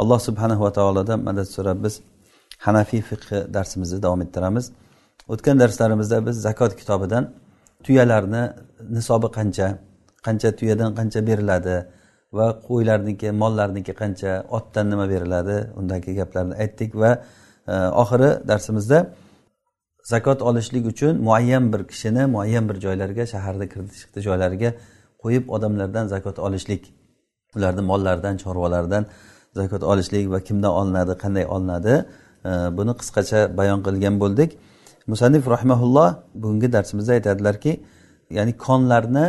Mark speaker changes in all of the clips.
Speaker 1: alloh subhanahu va taolodan madad so'rab biz hanafiy fiqhi darsimizni davom ettiramiz. O'tgan darslarimizda biz zakot kitobidan tuyalarni nisobi qancha qancha tuyadan qancha beriladi va qo'ylarniki mollarniki qancha otdan nima beriladi undagi gaplarni aytdik va e, oxiri darsimizda zakot olishlik uchun muayyan bir kishini muayyan bir joylarga shaharda kirdi chiqdi joylariga qo'yib odamlardan zakot olishlik ularni mollaridan chorvalaridan zakot olishlik va kimdan olinadi qanday olinadi e, buni qisqacha bayon qilgan bo'ldik. Musannif rahimaulloh bugungi darsimizda aytadilarki ya'ni konlarni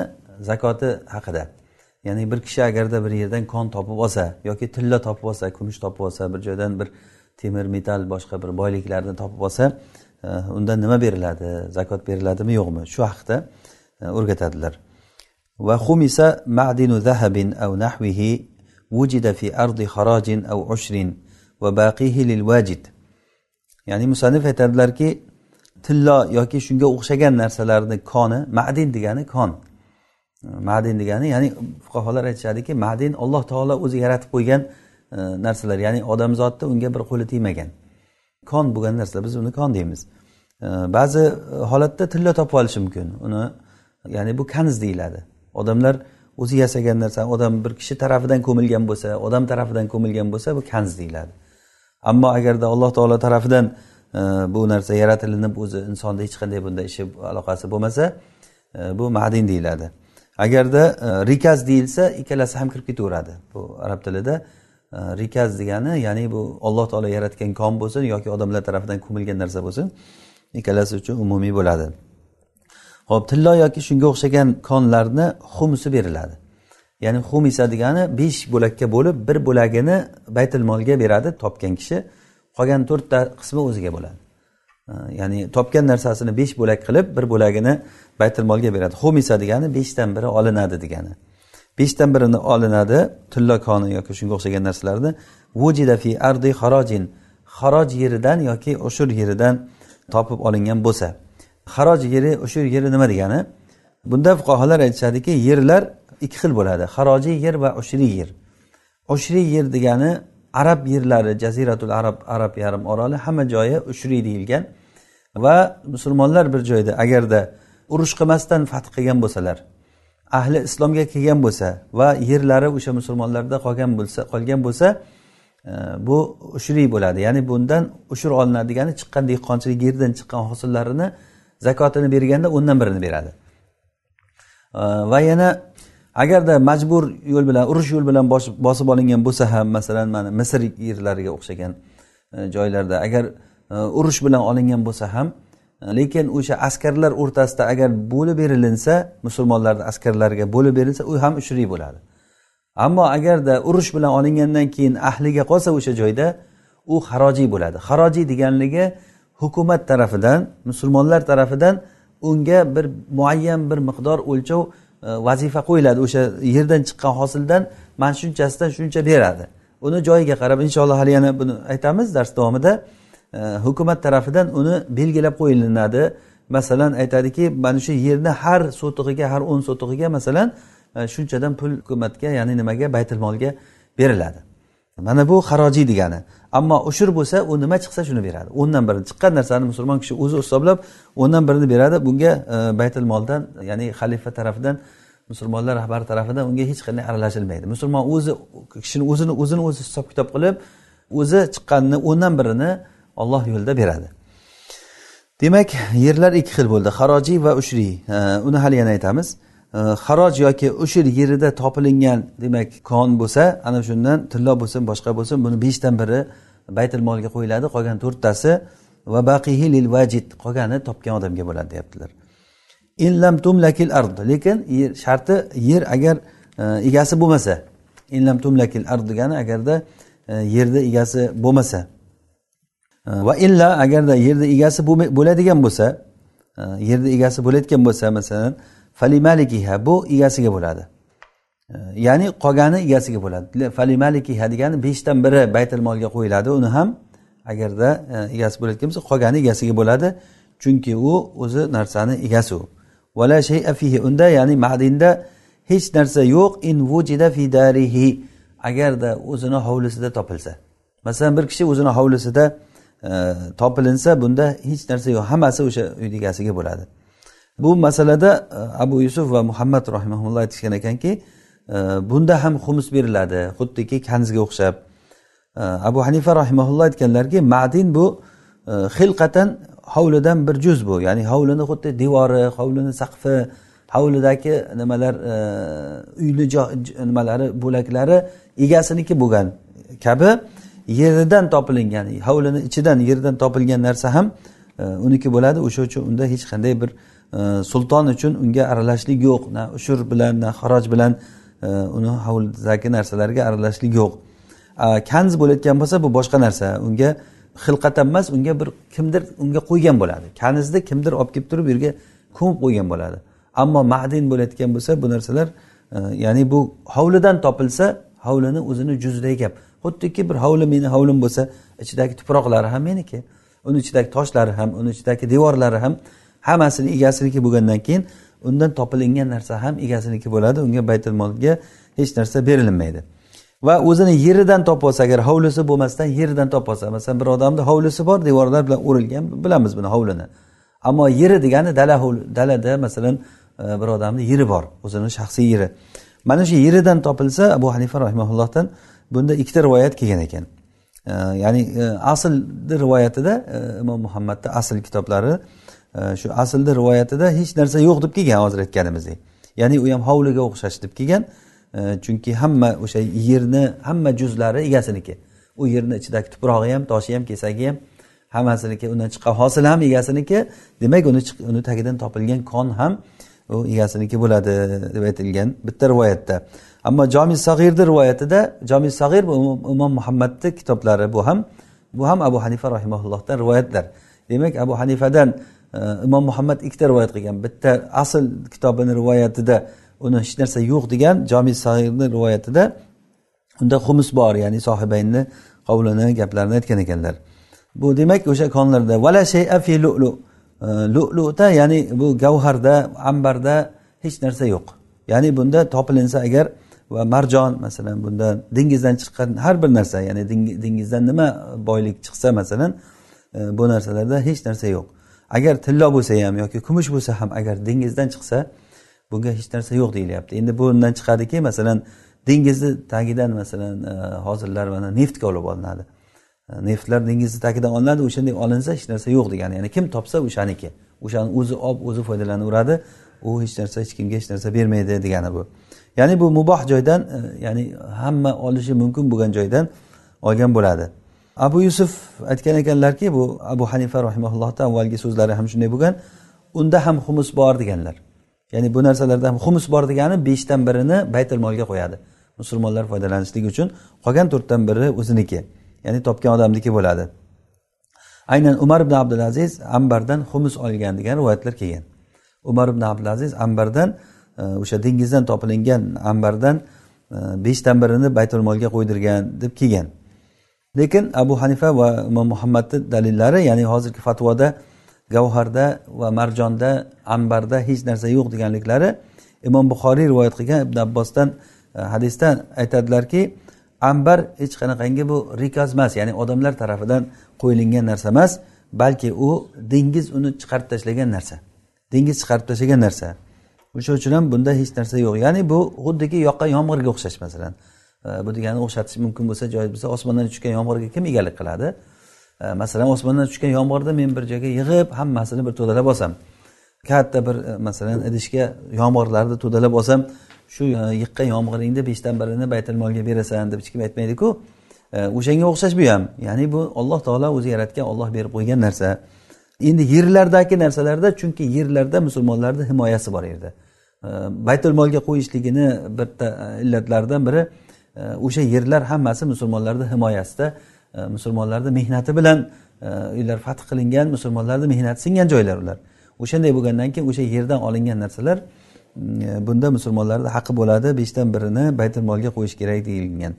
Speaker 1: zakoti haqida ya'ni bir kishi agarda bir yerdan kon topib olsa yoki tilla topib olsa kumush topib olsa bir joydan bir temir metal boshqa bir boyliklarni topib olsa e, unda nima beriladi zakot beriladimi yo'qmi? Shu haqida e, o'rgatadilar. Va xumisa ma'dinu zahabin av nahvihi وجد في أرض خراج أو عشر وباقيه للواجد ya'ni musannif aytadilarki tillo yoki shunga o'xshagan narsalarni koni madin degani kon madin degani ya'ni fuqarolar aytishadiki madin alloh taolo o'zi yaratib qo'ygan e, narsalar ya'ni odamzodni unga bir qo'li tegmagan kon bo'lgan narsa biz uni kon deymiz e, ba'zi holatda tillo topib olishi mumkin uni ya'ni bu kanz deyiladi odamlar o'zi yasagan narsa odam bir kishi tarafidan ko'milgan bo'lsa odam tarafidan ko'milgan bo'lsa bu kanz deyiladi. Ammo agarda alloh taolo tarafidan e, bu narsa yaratilinib o'zi insonda hech qanday bunday ishi aloqasi bo'lmasa e, bu madin deyiladi. Agarda e, rikaz deyilsa ikkalasi ham kirib ketaveradi. Bu arab tilida e, rikaz degani ya'ni bu alloh taolo yaratgan kon bo'lsin yoki odamlar tarafidan ko'milgan narsa bo'lsin ikkalasi uchun umumiy bo'ladi. Ho'p tillo yoki shunga o'xshagan konlarni xumsi beriladi. Ya'ni xumisa degani besh bo'lakka bo'lib bir bo'lagini baytil molga beradi topgan kishi. Qolgan to'rtta qismi o'ziga bo'ladi. Ya'ni topgan narsasini besh bo'lak qilib bir bo'lagini baytil molga beradi. Xumisa degani beshdan biri olinadi degani. Beshdan birini olinadi tillo koni yoki shunga o'xshagan narsalarni. Vujida fi ardi xarojin xaroj yeridan yoki ushur yeridan topib olingan bo'lsa. Haroj yeri o'sha yeri nima degani? Bunda fuqarolar aytishadiki yerlar ikki xil bo'ladi. Harojiy yer va ushriy yer. Ushriy yer degani arab yerlari jaziratul arab arab yarim oroli hamma joyi ushriy deyilgan. Va musulmonlar bir joyda agarda urush qilmasdan fath qilgan bo'lsalar ahli islomga kelgan bo'lsa va yerlari o'sha musulmonlarda qolgan bo'lsa qolgan bo'lsa e, bu ushriy bo'ladi. Ya'ni bundan ushur olinadi degani chiqqan dehqonchilik yerdan chiqqan hosillarini zakotini berganda o'ndan birini beradi. Va yana agarda majbur yo'l bilan urush yo'l bilan bosib olingan bo'lsa ham masalan mana misr yerlariga o'xshagan e, joylarda agar e, urush bilan olingan bo'lsa ham e, lekin o'sha askarlar o'rtasida agar bo'lib berilinsa musulmonlarni askarlariga bo'lib berilsa u ham ushriy bo'ladi. Ammo agarda urush bilan olingandan keyin ahliga qolsa o'sha joyda u harojiy bo'ladi. Harojiy deganligi hukumat tarafidan musulmonlar tarafidan unga bir muayyan bir miqdor o'lchov e, vazifa qo'yiladi. O'sha yerdan chiqqan hosildan mana shunchasidan shuncha beradi. Uni joyiga qarab inshaalloh hali yana buni aytamiz dars davomida e, hukumat tarafidan uni belgilab qo'yilinadi. Masalan aytadiki mana shu yerni har sotig'iga har o'n sotig'iga masalan e, shunchadan pul hukumatga ya'ni nimaga baytilmolga beriladi. Mana bu harojiy degani. Ammo ushur bo'lsa u nima chiqsa shuni beradi. O'ndan birini chiqqan narsani musulmon kishi o'zi hisoblab o'ndan birini beradi. Bunga e, baytil moldan ya'ni xalifa tarafidan musulmonlar rahbari tarafidan unga hech qanday aralashilmaydi. Musulmon o'zi kishini o'zini o'zini o'zi hisob kitob qilib o'zi chiqqanini o'ndan birini olloh yo'lida beradi. Demak yerlar ikki xil bo'ldi. Harojiy va ushriy e, uni hali yana aytamiz. E, Haroj yoki ushur yerida topilingan demak kon bo'lsa ana shundan tillo bo'lsin boshqa bo'lsin buni beshdan biri baytil molga qo'yiladi qolgan to'rttasi va baqihi lil vajid qolgani topgan odamga bo'ladi deyaptilar. Illam tumlakil ard lekin sharti yer agar e, egasi bo'lmasa illam tumlakil ard degani agarda e, yerni egasi bo'lmasa e, va illa agarda yerni egasi bo'ladigan bo'lsa yerni egasi bo'layotgan bo'lsa masalan falimalikiha bu egasiga bo'ladi. Ya'ni qolgani egasiga bo'ladi. Falimalikiha degani beshdan biri baytil molga qo'yiladi. Uni ham agarda e, egasi bo'layotgan bo'lsa qolgani egasiga bo'ladi. Chunki u o'zi narsani egasi u. Vala shay fihi. Unda ya'ni madinda hech narsa yo'q. In vujida fi darihi. Agarda o'zini hovlisida topilsa. Masalan bir kishi o'zini hovlisida e, topilinsa bunda hech narsa yo'q. Hammasi o'sha uyni egasiga bo'ladi. Bu masalada e, abu yusuf va muhammad rahimaulloh aytishgan ekanki e, bunda ham xumus beriladi xuddiki kanzga o'xshab. Abu hanifa rahimaulloh aytganlarki madin bu e, xilqatan hovlidan bir juz bu. Ya'ni hovlini xuddi devori hovlini saqfi hovlidagi nimalar e, uyni nimalari bo'laklari egasiniki bo'lgan kabi yeridan topilingan hovlini ichidan yerdan topilgan narsa ham e, uniki bo'ladi. O'sha uchun unda hech qanday bir sulton uchun unga aralashlik yo'q. Na ushur bilan na xaroj bilan uni hovlidagi narsalarga aralashishlik yo'q. Kanz bo'layotgan bo'lsa bu boshqa narsa. Unga xilqatan emas unga bir kimdir unga qo'ygan bo'ladi. Kanizni kimdir olib kelib turib u yerga ko'mib qo'ygan bo'ladi. Ammo ma'din bo'layotgan bo'lsa bu narsalar e, ya'ni bu hovlidan topilsa hovlini o'zini juzidagi gap. Xuddiki bir hovli meni hovlim bo'lsa ichidagi tuproqlari ham meniki. Uni ichidagi toshlari ham uni ichidagi devorlari ham hammasini egasiniki bo'lgandan keyin undan topilingan narsa ham egasiniki bo'ladi. Unga baytul molga hech narsa berilmaydi. Va o'zini yeridan topib olsa agar hovlisi bo'lmasdan yeridan topib olsa masalan bir odamni hovlisi bor devorlar bilan o'rilgan bilamiz buni hovlini. Ammo yeri degani dala dalada masalan e, bir odamni yeri bor o'zini shaxsiy yeri. Mana shu yeridan topilsa abu hanifa rahimaullohdan bunda ikkita rivoyat kelgan ekan. E, ya'ni e, aslni rivoyatida imom muhammadni asl kitoblari shu aslni rivoyatida hech narsa yo'q deb kelgan hozir aytganimizdek. Ya'ni u ham hovliga o'xshash deb kelgan. Chunki hamma o'sha yerni hamma juzlari egasiniki. U yerni ichidagi tuprog'i ham toshi ham kesagi ham hammasiniki undan chiqqan hosil ham egasiniki. Demak uni uni tagidan topilgan kon ham u egasiniki bo'ladi deb aytilgan bitta rivoyatda. Ammo jomi sag'irni rivoyatida jomi sag'ir bu imom muhammadni kitoblari bu ham bu ham abu hanifa rahimaullohdan rivoyatlar. Demak abu hanifadan imom muhammad ikkita rivoyat qilgan. Bitta asl kitobini rivoyatida uni hech narsa yo'q degan jomi sairni rivoyatida unda xumus bor ya'ni sohibaynni qovlini gaplarini aytgan ekanlar. Bu demak o'sha konlarda vala shay'a fi lu'lu. Lu'luda ya'ni bu gavharda ambarda hech narsa yo'q. Ya'ni bunda topilinsa agar va marjon masalan bunda dengizdan chiqqan har bir narsa ya'ni dengizdan nima boylik chiqsa masalan e, bu narsalarda hech narsa yo'q. Agar tillo bo'lsa ham yoki kumush bo'lsa ham agar dengizdan chiqsa bunga hech narsa yo'q deyilyapti. Endi bundan chiqadiki masalan dengizni tagidan masalan e, hozirlar mana neftga olib olinadi. E, neftlar dengizni tagidan olinadi o'shanday olinsa hech narsa yo'q degani. Ya'ni kim topsa o'shaniki. O'shani o'zi olib o'zi foydalanaveradi u hech narsa hech kimga hech narsa bermaydi degani bu. Ya'ni bu muboh joydan e, ya'ni hamma olishi mumkin bo'lgan joydan olgan bo'ladi. Abu yusuf aytgan ekanlarki bu abu hanifa rahimaullohni avvalgi so'zlari ham shunday bo'lgan. Unda ham xumus bor deganlar. Ya'ni bu narsalardan xumus bor degani beshdan birini baytul molga qo'yadi. Musulmonlar foydalanishligi uchun qolgan to'rtdan biri o'ziniki ya'ni topgan odamniki bo'ladi. Aynan umar ibn abdulaziz ambardan xumus olgan degan rivoyatlar kelgan. Umar ibn abdulaziz ambardan e, o'sha dengizdan topilingan ambardan e, beshdan birini baytul molga qo'ydirgan deb kelgan. Lekin abu hanifa va imom muhammadni dalillari ya'ni hozirgi fatvoda gavharda va marjonda ambarda hech narsa yo'q deganliklari imom buxoriy rivoyat qilgan ibn abbosdan hadisda hadisdan aytadilarki ambar hech qanaqangi bu rikaz emas ya'ni odamlar tarafidan qo'yilingan narsa emas balki u dengiz uni chiqarib tashlagan narsa dengiz chiqarib tashlagan narsa. O'sha uchun ham bunda hech narsa yo'q. Ya'ni bu xuddiki yoqqan yomg'irga o'xshash masalan. Bu degani o'xshatish mumkin bo'lsa joiz bo'lsa osmondan tushgan yomg'irga kim egalik qiladi? Masalan osmondan tushgan yomg'irni men bir joyga yig'ib hammasini bir to'dalab olsam katta bir e, masalan idishga yomg'irlarni to'dalab olsam shu e, yiqqan yomg'iringni beshdan birini baytul molga berasan deb hech kim aytmaydiku o'shanga o'xshash bu ham. Ya'ni bu alloh taolo o'zi yaratgan olloh berib qo'ygan narsa. Endi yerlardagi narsalarda chunki yerlarda musulmonlarni himoyasi bor edi baytul molga qo'yishligini bitta e, illatlaridan biri o'sha yerlar hammasi musulmonlarni himoyasida e, musulmonlarni mehnati bilan e, uylar fath qilingan musulmonlarni mehnati singan joylar ular. O'shanday bo'lgandan keyin o'sha yerdan olingan narsalar mm, e, bunda musulmonlarni haqqi bo'ladi beshdan birini baytul molga qo'yish kerak deyilgan.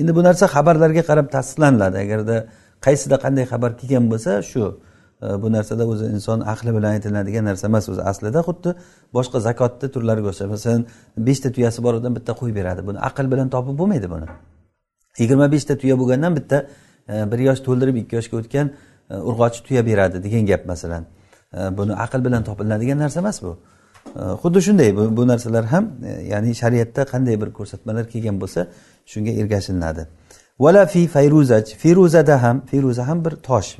Speaker 1: Endi bu narsa xabarlarga qarab tasdiqlaniladi. Agarda qaysida qanday xabar kelgan bo'lsa shu. Bu narsada o'zi inson aqli bilan aytiladigan narsa emas o'zi aslida xuddi boshqa zakotni turlariga o'xshab masalan beshta tuyasi bor odam bitta qo'y beradi. Buni aql bilan topib bo'lmaydi buni. Yigirma beshta tuya bo'lgandan bitta e, bir yosh to'ldirib ikki yoshga o'tgan e, urg'ochi tuya beradi degan gap masalan. E, buni aql bilan topiladigan narsa emas bu. Xuddi shunday bu narsalar ham ya'ni shariatda qanday bir ko'rsatmalar kelgan bo'lsa shunga ergashilinadi. Vala fi fayruzaj. Feruzada ham feruza ham bir tosh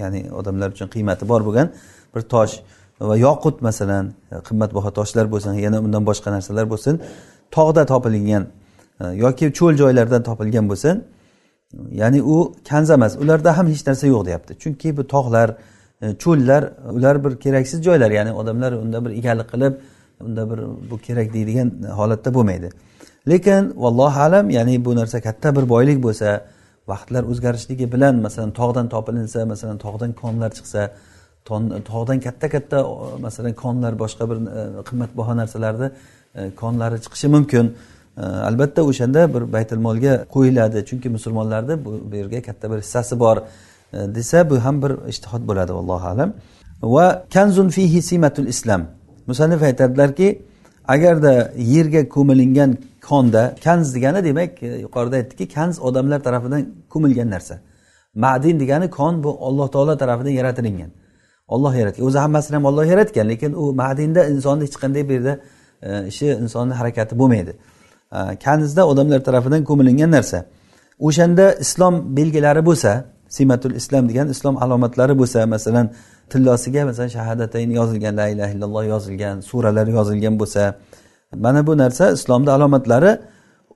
Speaker 1: ya'ni odamlar uchun qiymati bor bo'lgan bir tosh. Va yoqut masalan qimmatbaho toshlar bo'lsin yana undan boshqa narsalar bo'lsin tog'da topilgan e, yoki cho'l joylardan topilgan bo'lsin ya'ni u kanza emas ularda ham hech narsa yo'q deyapti. Chunki bu tog'lar e, cho'llar ular bir keraksiz joylar ya'ni odamlar unda bir egalik qilib unda bir bu kerak deydigan holatda bo'lmaydi. Lekin vallohu alam ya'ni bu narsa katta bir boylik bo'lsa vaqtlar o'zgarishligi bilan masalan tog'dan topilinsa masalan tog'dan konlar chiqsa tog'dan katta katta masalan konlar boshqa bir e, qimmatbaho narsalarni e, konlari chiqishi mumkin. E, albatta o'shanda bir baytul molga qo'yiladi. Chunki musulmonlarni bu yerga katta bir hissasi bor. Desa bu ham bir ishtihod bo'ladi allohu alam. Va kanzun fihi simatul islam. Musannif aytadilarki agarda yerga ko'milingan konda kanz degani demak e, yuqorida aytdikki kanz odamlar tarafidan ko'milgan narsa. Madin degani kon bu alloh taolo tarafidan yaratilingan. Olloh yaratgan. O'zi hammasini ham olloh yaratgan lekin u madinda insonni hech qanday bu yerda e, ishi insonni harakati bo'lmaydi. E, kanzda odamlar tarafidan ko'milingan narsa. O'shanda islom belgilari bo'lsa simatul islom degan islom alomatlari bo'lsa masalan tillosiga masalan shahadatayn yozilgan la ilaha illalloh yozilgan suralar yozilgan bo'lsa mana bu narsa islomni alomatlari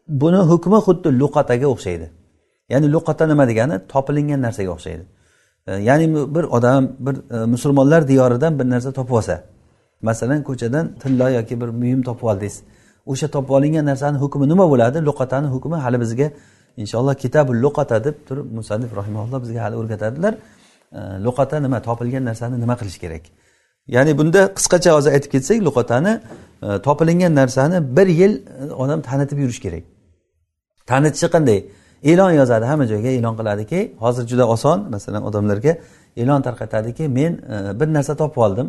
Speaker 1: buni hukmi xuddi luqataga o'xshaydi. Ya'ni luqata nima degani? Topilingan narsaga o'xshaydi. E, ya'ni bir odam bir e, musulmonlar diyoridan bir narsa topib olsa masalan ko'chadan tillo yoki bir buyum topib oldingiz o'sha topib olingan narsani hukmi nima bo'ladi? Luqatani hukmi hali bizga inshaalloh kitabul luqata deb turib musannif rahimalloh bizga hali o'rgatadilar Э, luqata nima topilgan narsani nima qilish kerak? Ya'ni bunda qisqacha hozir aytib ketsak luqatani e, topilingan narsani bir yil e, odam tanitib yurish kerak. Tanitishi qanday? E'lon yozadi hamma joyga e'lon qiladiki hozir juda oson masalan odamlarga e'lon tarqatadiki men e, bir narsa topib oldim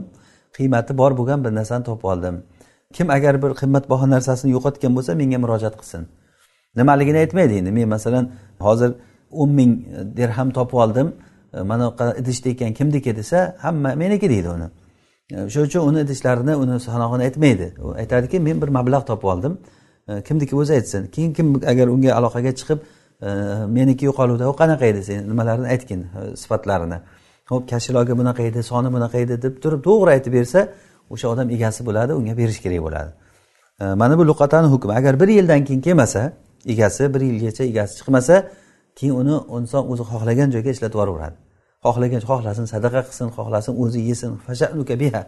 Speaker 1: qiymati bor bo'lgan bir narsani topib oldim. Kim agar bir qimmatbaho narsasini yo'qotgan bo'lsa menga murojaat qilsin. Nimaligini aytmaydi endi. Men masalan hozir o'n ming dirham topib oldim E, mana bunaqa idishda ekan kimniki desa hamma meniki deydi uni. E, shuning uchun uni idishlarini uni sanog'ini aytmaydi. U aytadiki men bir mablag' topib oldim. E, kimniki o'zi aytsin. Keyin kim agar unga aloqaga chiqib meniki yo'qoluvdi u qanaqa edi sen? Nimalarni aytgin sifatlarini? Ho'p kashiloga bunaqa edi soni bunaqa edi deb turib to'g'ri aytib bersa o'sha odam egasi bo'ladi unga berish kerak bo'ladi. Mana bu luqatani hukmi. Agar bir yildan keyin kelmasa egasi bir yilgacha egasi chiqmasa keyin uni inson o'zi xohlagan joyga ishlatib yuboraveradi xohlagan xohlasin sadaqa qilsin xohlasin o'zi yesin. Biha.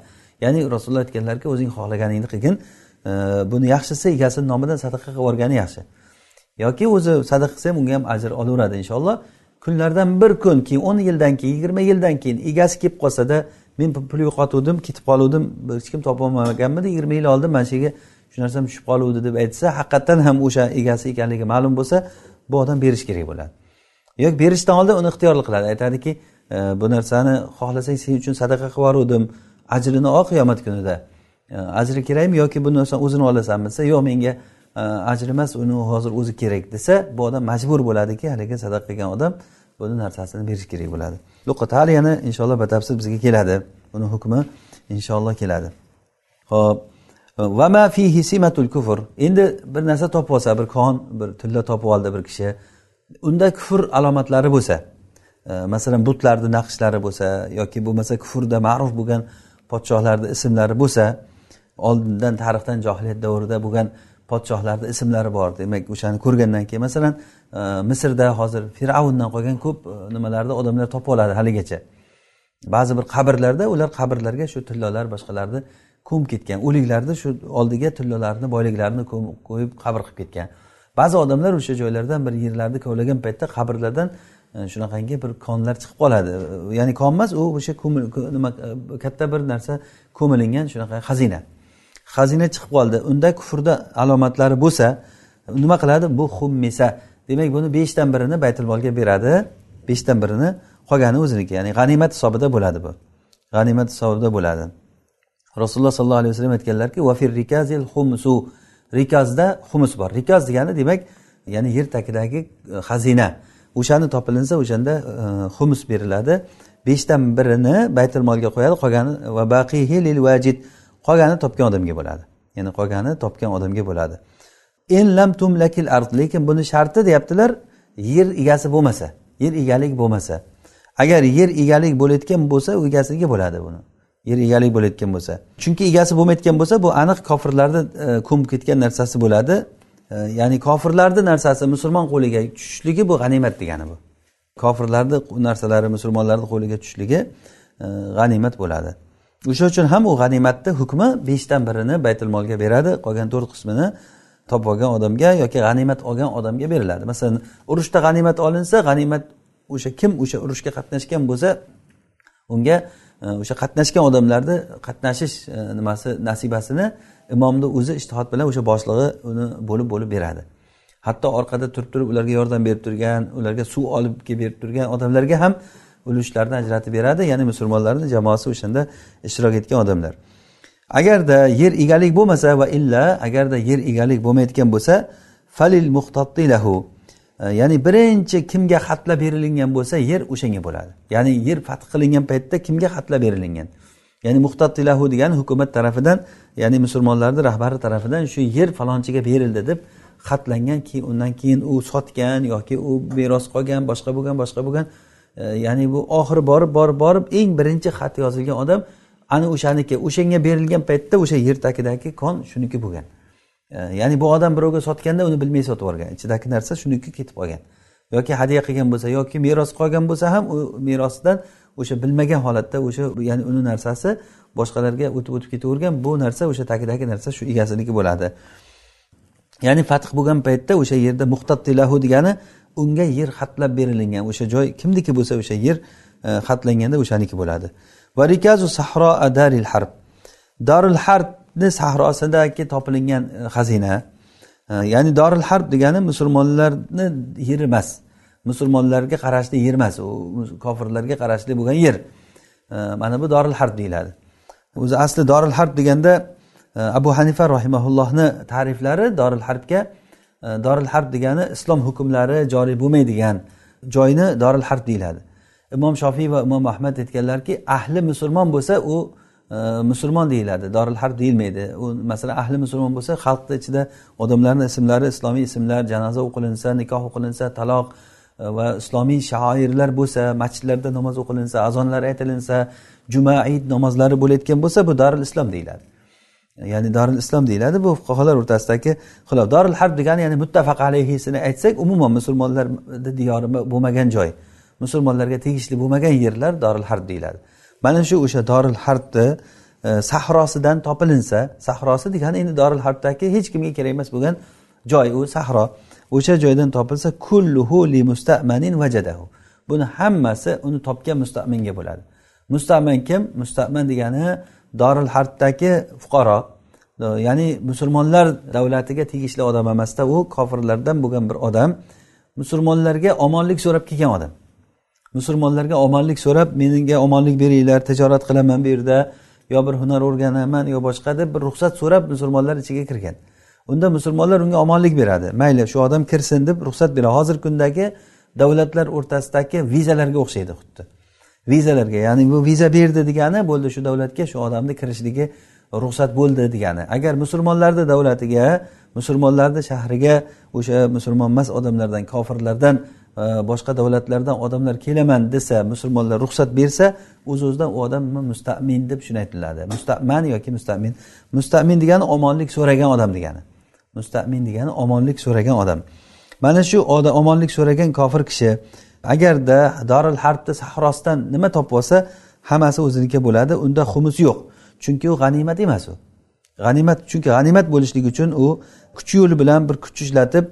Speaker 1: Ya'ni rasululloh aytganlarki o'zing xohlaganingni qilgin e, buni yaxshisi egasini nomidan sadaqa qilib yuborgani yaxshi. Yoki o'zi sadaqa qilsa ham unga ham ajr olaveradi inshaalloh. Kunlardan bir kun keyin o'n yildan keyin yigirma yildan keyin egasi kelib qolsada men pul yo'qotuvdim ketib qoluvdim hech kim topolmaganmidi yigirma yil oldin mana shu yerga shu narsam tushib qoluvdi deb aytsa haqiqatdan ham o'sha egasi ekanligi ma'lum bo'lsa bu odam berish kerak bo'ladi. Yoki berishdan oldin uni ixtiyorli qiladi. Aytadiki e, bu narsani xohlasang sen uchun sadaqa qilib yuboruvdim ajrini ol qiyomat kunida. E, ajri kerakmi yoki bu narsani o'zini olasanmi desa yo'q menga e, ajr emas uni hozir o'zi kerak desa bu odam majbur bo'ladiki haligi sadaqa qilgan odam buni narsasini berish kerak bo'ladi. Luqat hali yana inshaalloh batafsil bizga keladi. Uni hukmi inshaalloh keladi. Ho'p vama fihi simatul kufr endi bir narsa topib olsa bir kon bir tilla topib oldi bir kishi. Unda kufr alomatlari bo'lsa e, masalan butlarni naqshlari bo'lsa yoki bo'lmasa kufrda ma'ruf bo'lgan podshohlarni ismlari bo'lsa oldindan tarixdan johiliyat davrida bo'lgan podshohlarni ismlari bor. Demak o'shani ko'rgandan keyin masalan e, misrda hozir fir'avndan qolgan ko'p e, nimalarni odamlar topib oladi haligacha. Ba'zi bir qabrlarda ular qabrlarga shu tillolar boshqalarni ko'mib ketgan o'liklarni shu oldiga tillolarni boyliklarini qo'yib qabr qilib ketgan. Ba'zi odamlar o'sha joylardan bir yerlarni kovlagan paytda qabrlardan e, shunaqangi bir konlar chiqib qoladi. E, ya'ni kon emas u o'sha ko'mil nima e, katta bir narsa ko'milingan shunaqa xazina. Xazina chiqib qoldi. Unda kufrda alomatlari bo'lsa nima qiladi? Bu xummisa. Demak buni beshdan birini baytul molga beradi. Beshdan birini qolgani o'ziniki. Ya'ni g'animat hisobida bo'ladi bu. G'animat hisobida bo'ladi. Rasululloh sollallohu alayhi vasallam aytganlarki vafir rikazil xumsu. Rikazda xumus bor. Rikaz degani demak ya'ni yer tagidagi e, xazina. O'shani topilinsa o'shanda e, xumus beriladi. Beshdan birini baytul molga qo'yadi qolgani va baqihi lil vajid qolgani topgan odamga bo'ladi. Ya'ni qolgani topgan odamga bo'ladi. En lam tumlakil ard. Lekin buni sharti deyaptilar yer egasi bo'lmasa yer egalik bo'lmasa. Agar yer egalik bo'layotgan bo'lsa u egasiga bo'ladi buni. Yer egalik bo'layotgan bo'lsa. Chunki egasi bo'lmayotgan bo'lsa bu aniq kofirlarni e, ko'mib ketgan narsasi bo'ladi. E, ya'ni kofirlarni narsasi musulmon qo'liga tushishligi bu g'animat degani bu. Kofirlarni narsalari musulmonlarni qo'liga tushishligi e, g'animat bo'ladi. O'sha uchun ham u g'animatni hukmi beshdan birini baytul molga beradi qolgan to'rt qismini topib olgan odamga yoki g'animat olgan odamga beriladi. Masalan urushda g'animat olinsa g'animat o'sha kim o'sha urushga qatnashgan bo'lsa unga o'sha qatnashgan odamlarni qatnashish e, nimasi nasibasini imomni o'zi ishtihod bilan o'sha boshlig'i uni bo'lib bo'lib beradi. Hatto orqada turib turib ularga yordam berib turgan ularga suv olib kelib berib turgan odamlarga ham ulushlarni ajratib beradi ya'ni musulmonlarni jamoasi o'shanda ishtirok etgan odamlar. Agarda yer egalik bo'lmasa va illa agarda yer egalik bo'lmayotgan bo'lsa falil muhtattilahu lahu ya'ni birinchi kimga xatlab berilingan bo'lsa yer o'shanga bo'ladi. Ya'ni yer fath qilingan paytda kimga xatlab berilingan? Ya'ni muhtattilahu degani hukumat tarafidan ya'ni musulmonlarni rahbari tarafidan shu yer falonchiga berildi deb xatlangan keyin undan keyin u sotgan yoki u meros qolgan boshqa bo'lgan boshqa bo'lgan e, ya'ni bu oxiri borib borib borib eng birinchi xat yozilgan odam ana o'shaniki. O'shanga berilgan paytda o'sha yer tagidagi kon shuniki bo'lgan. Ya'ni bu odam birovga sotganda uni bilmay sotib yuborgan. Ichidagi narsa shuniki ketib qolgan. Yoki hadya qilgan bo'lsa yoki meros qolgan bo'lsa ham u merosidan o'sha bilmagan holatda o'sha ya'ni uni narsasi boshqalarga o'tib o'tib ketavergan bu narsa o'sha tagidagi narsa shu egasiniki bo'ladi. Ya'ni fath bo'lgan paytda o'sha yerda muhtattilahu degani unga yer xatlab berilingan o'sha joy kimniki bo'lsa o'sha yer e, xatlanganda o'shaniki bo'ladi. Va rikazu sahro daril harb. Darul harb sahrosidagi topilingan e, xazina. E, ya'ni doril harb degani musulmonlarni yeri emas musulmonlarga qarashli yer emas u kofirlarga qarashli bo'lgan yer. E, mana bu doril harb deyiladi. O'zi asli doril harb deganda abu hanifa rahimaullohni ta'riflari doril harbga dorul doril harb degani islom hukmlari joriy bo'lmaydigan joyni doril harb deyiladi. Imom shofiy va imom ahmad aytganlarki ahli musulmon bo'lsa u musulmon deyiladi. Doril harb deyilmaydi. U masalan ahli musulmon bo'lsa xalqni ichida odamlarni ismlari islomiy ismlar janoza o'qilinsa nikoh o'qilinsa taloq e, va islomiy shoirlar bo'lsa masjidlarda namoz o'qilinsa azonlar aytilinsa juma id namozlari bo'layotgan bo'lsa bu darul islom deyiladi. Ya'ni darul islom deyiladi bu fuqarolar o'rtasidagi xilof. Darul harb degani ya'ni muttafaq alayhisini aytsak umuman musulmonlarni diyori bo'lmagan joy. Musulmonlarga tegishli bo'lmagan yerlar dorul harb deyiladi. Mana shu o'sha doril harbni e, sahrosidan topilinsa sahrosi degani endi doril harbdagi hech kimga kerak emas bo'lgan joy u sahro. O'sha joydan topilsa kulluhu li mustamanin vajadahu buni hammasi uni topgan mustaminga bo'ladi. Mustamin kim? Mustaman degani doril harbdagi fuqaro. E, ya'ni musulmonlar davlatiga tegishli odam emasda u kofirlardan bo'lgan bir odam. Musulmonlarga omonlik so'rab kelgan odam. Musulmonlarga omonlik so'rab menga omonlik beringlar tijorat qilaman bu yerda. Yo bir hunar o'rganaman yo boshqa deb bir ruxsat so'rab musulmonlar ichiga kirgan. Unda musulmonlar unga omonlik beradi. Mayli shu odam kirsin deb ruxsat beradi. Hozirgi kundagi davlatlar o'rtasidagi vizalarga o'xshaydi xuddi. Vizalarga ya'ni bu viza berdi degani bo'ldi shu davlatga shu odamni kirishligi ruxsat bo'ldi degani. Agar musulmonlarni davlatiga musulmonlarni shahriga o'sha musulmon emas odamlardan kofirlardan E, boshqa davlatlardan odamlar kelaman desa musulmonlar ruxsat bersa o'z o'zidan u odam mustamin deb shuni aytiladi. Mustaman yoki mustamin? Mustamin degani omonlik so'ragan odam degani. Mustamin degani omonlik so'ragan odam. Mana shu omonlik so'ragan kofir kishi agarda doril harbni sahrosidan nima topib olsa hammasi o'ziniki bo'ladi unda xumus yo'q. Chunki u g'animat emas u. G'animat chunki g'animat bo'lishligi uchun u kuch yo'li bilan bir kuch ishlatib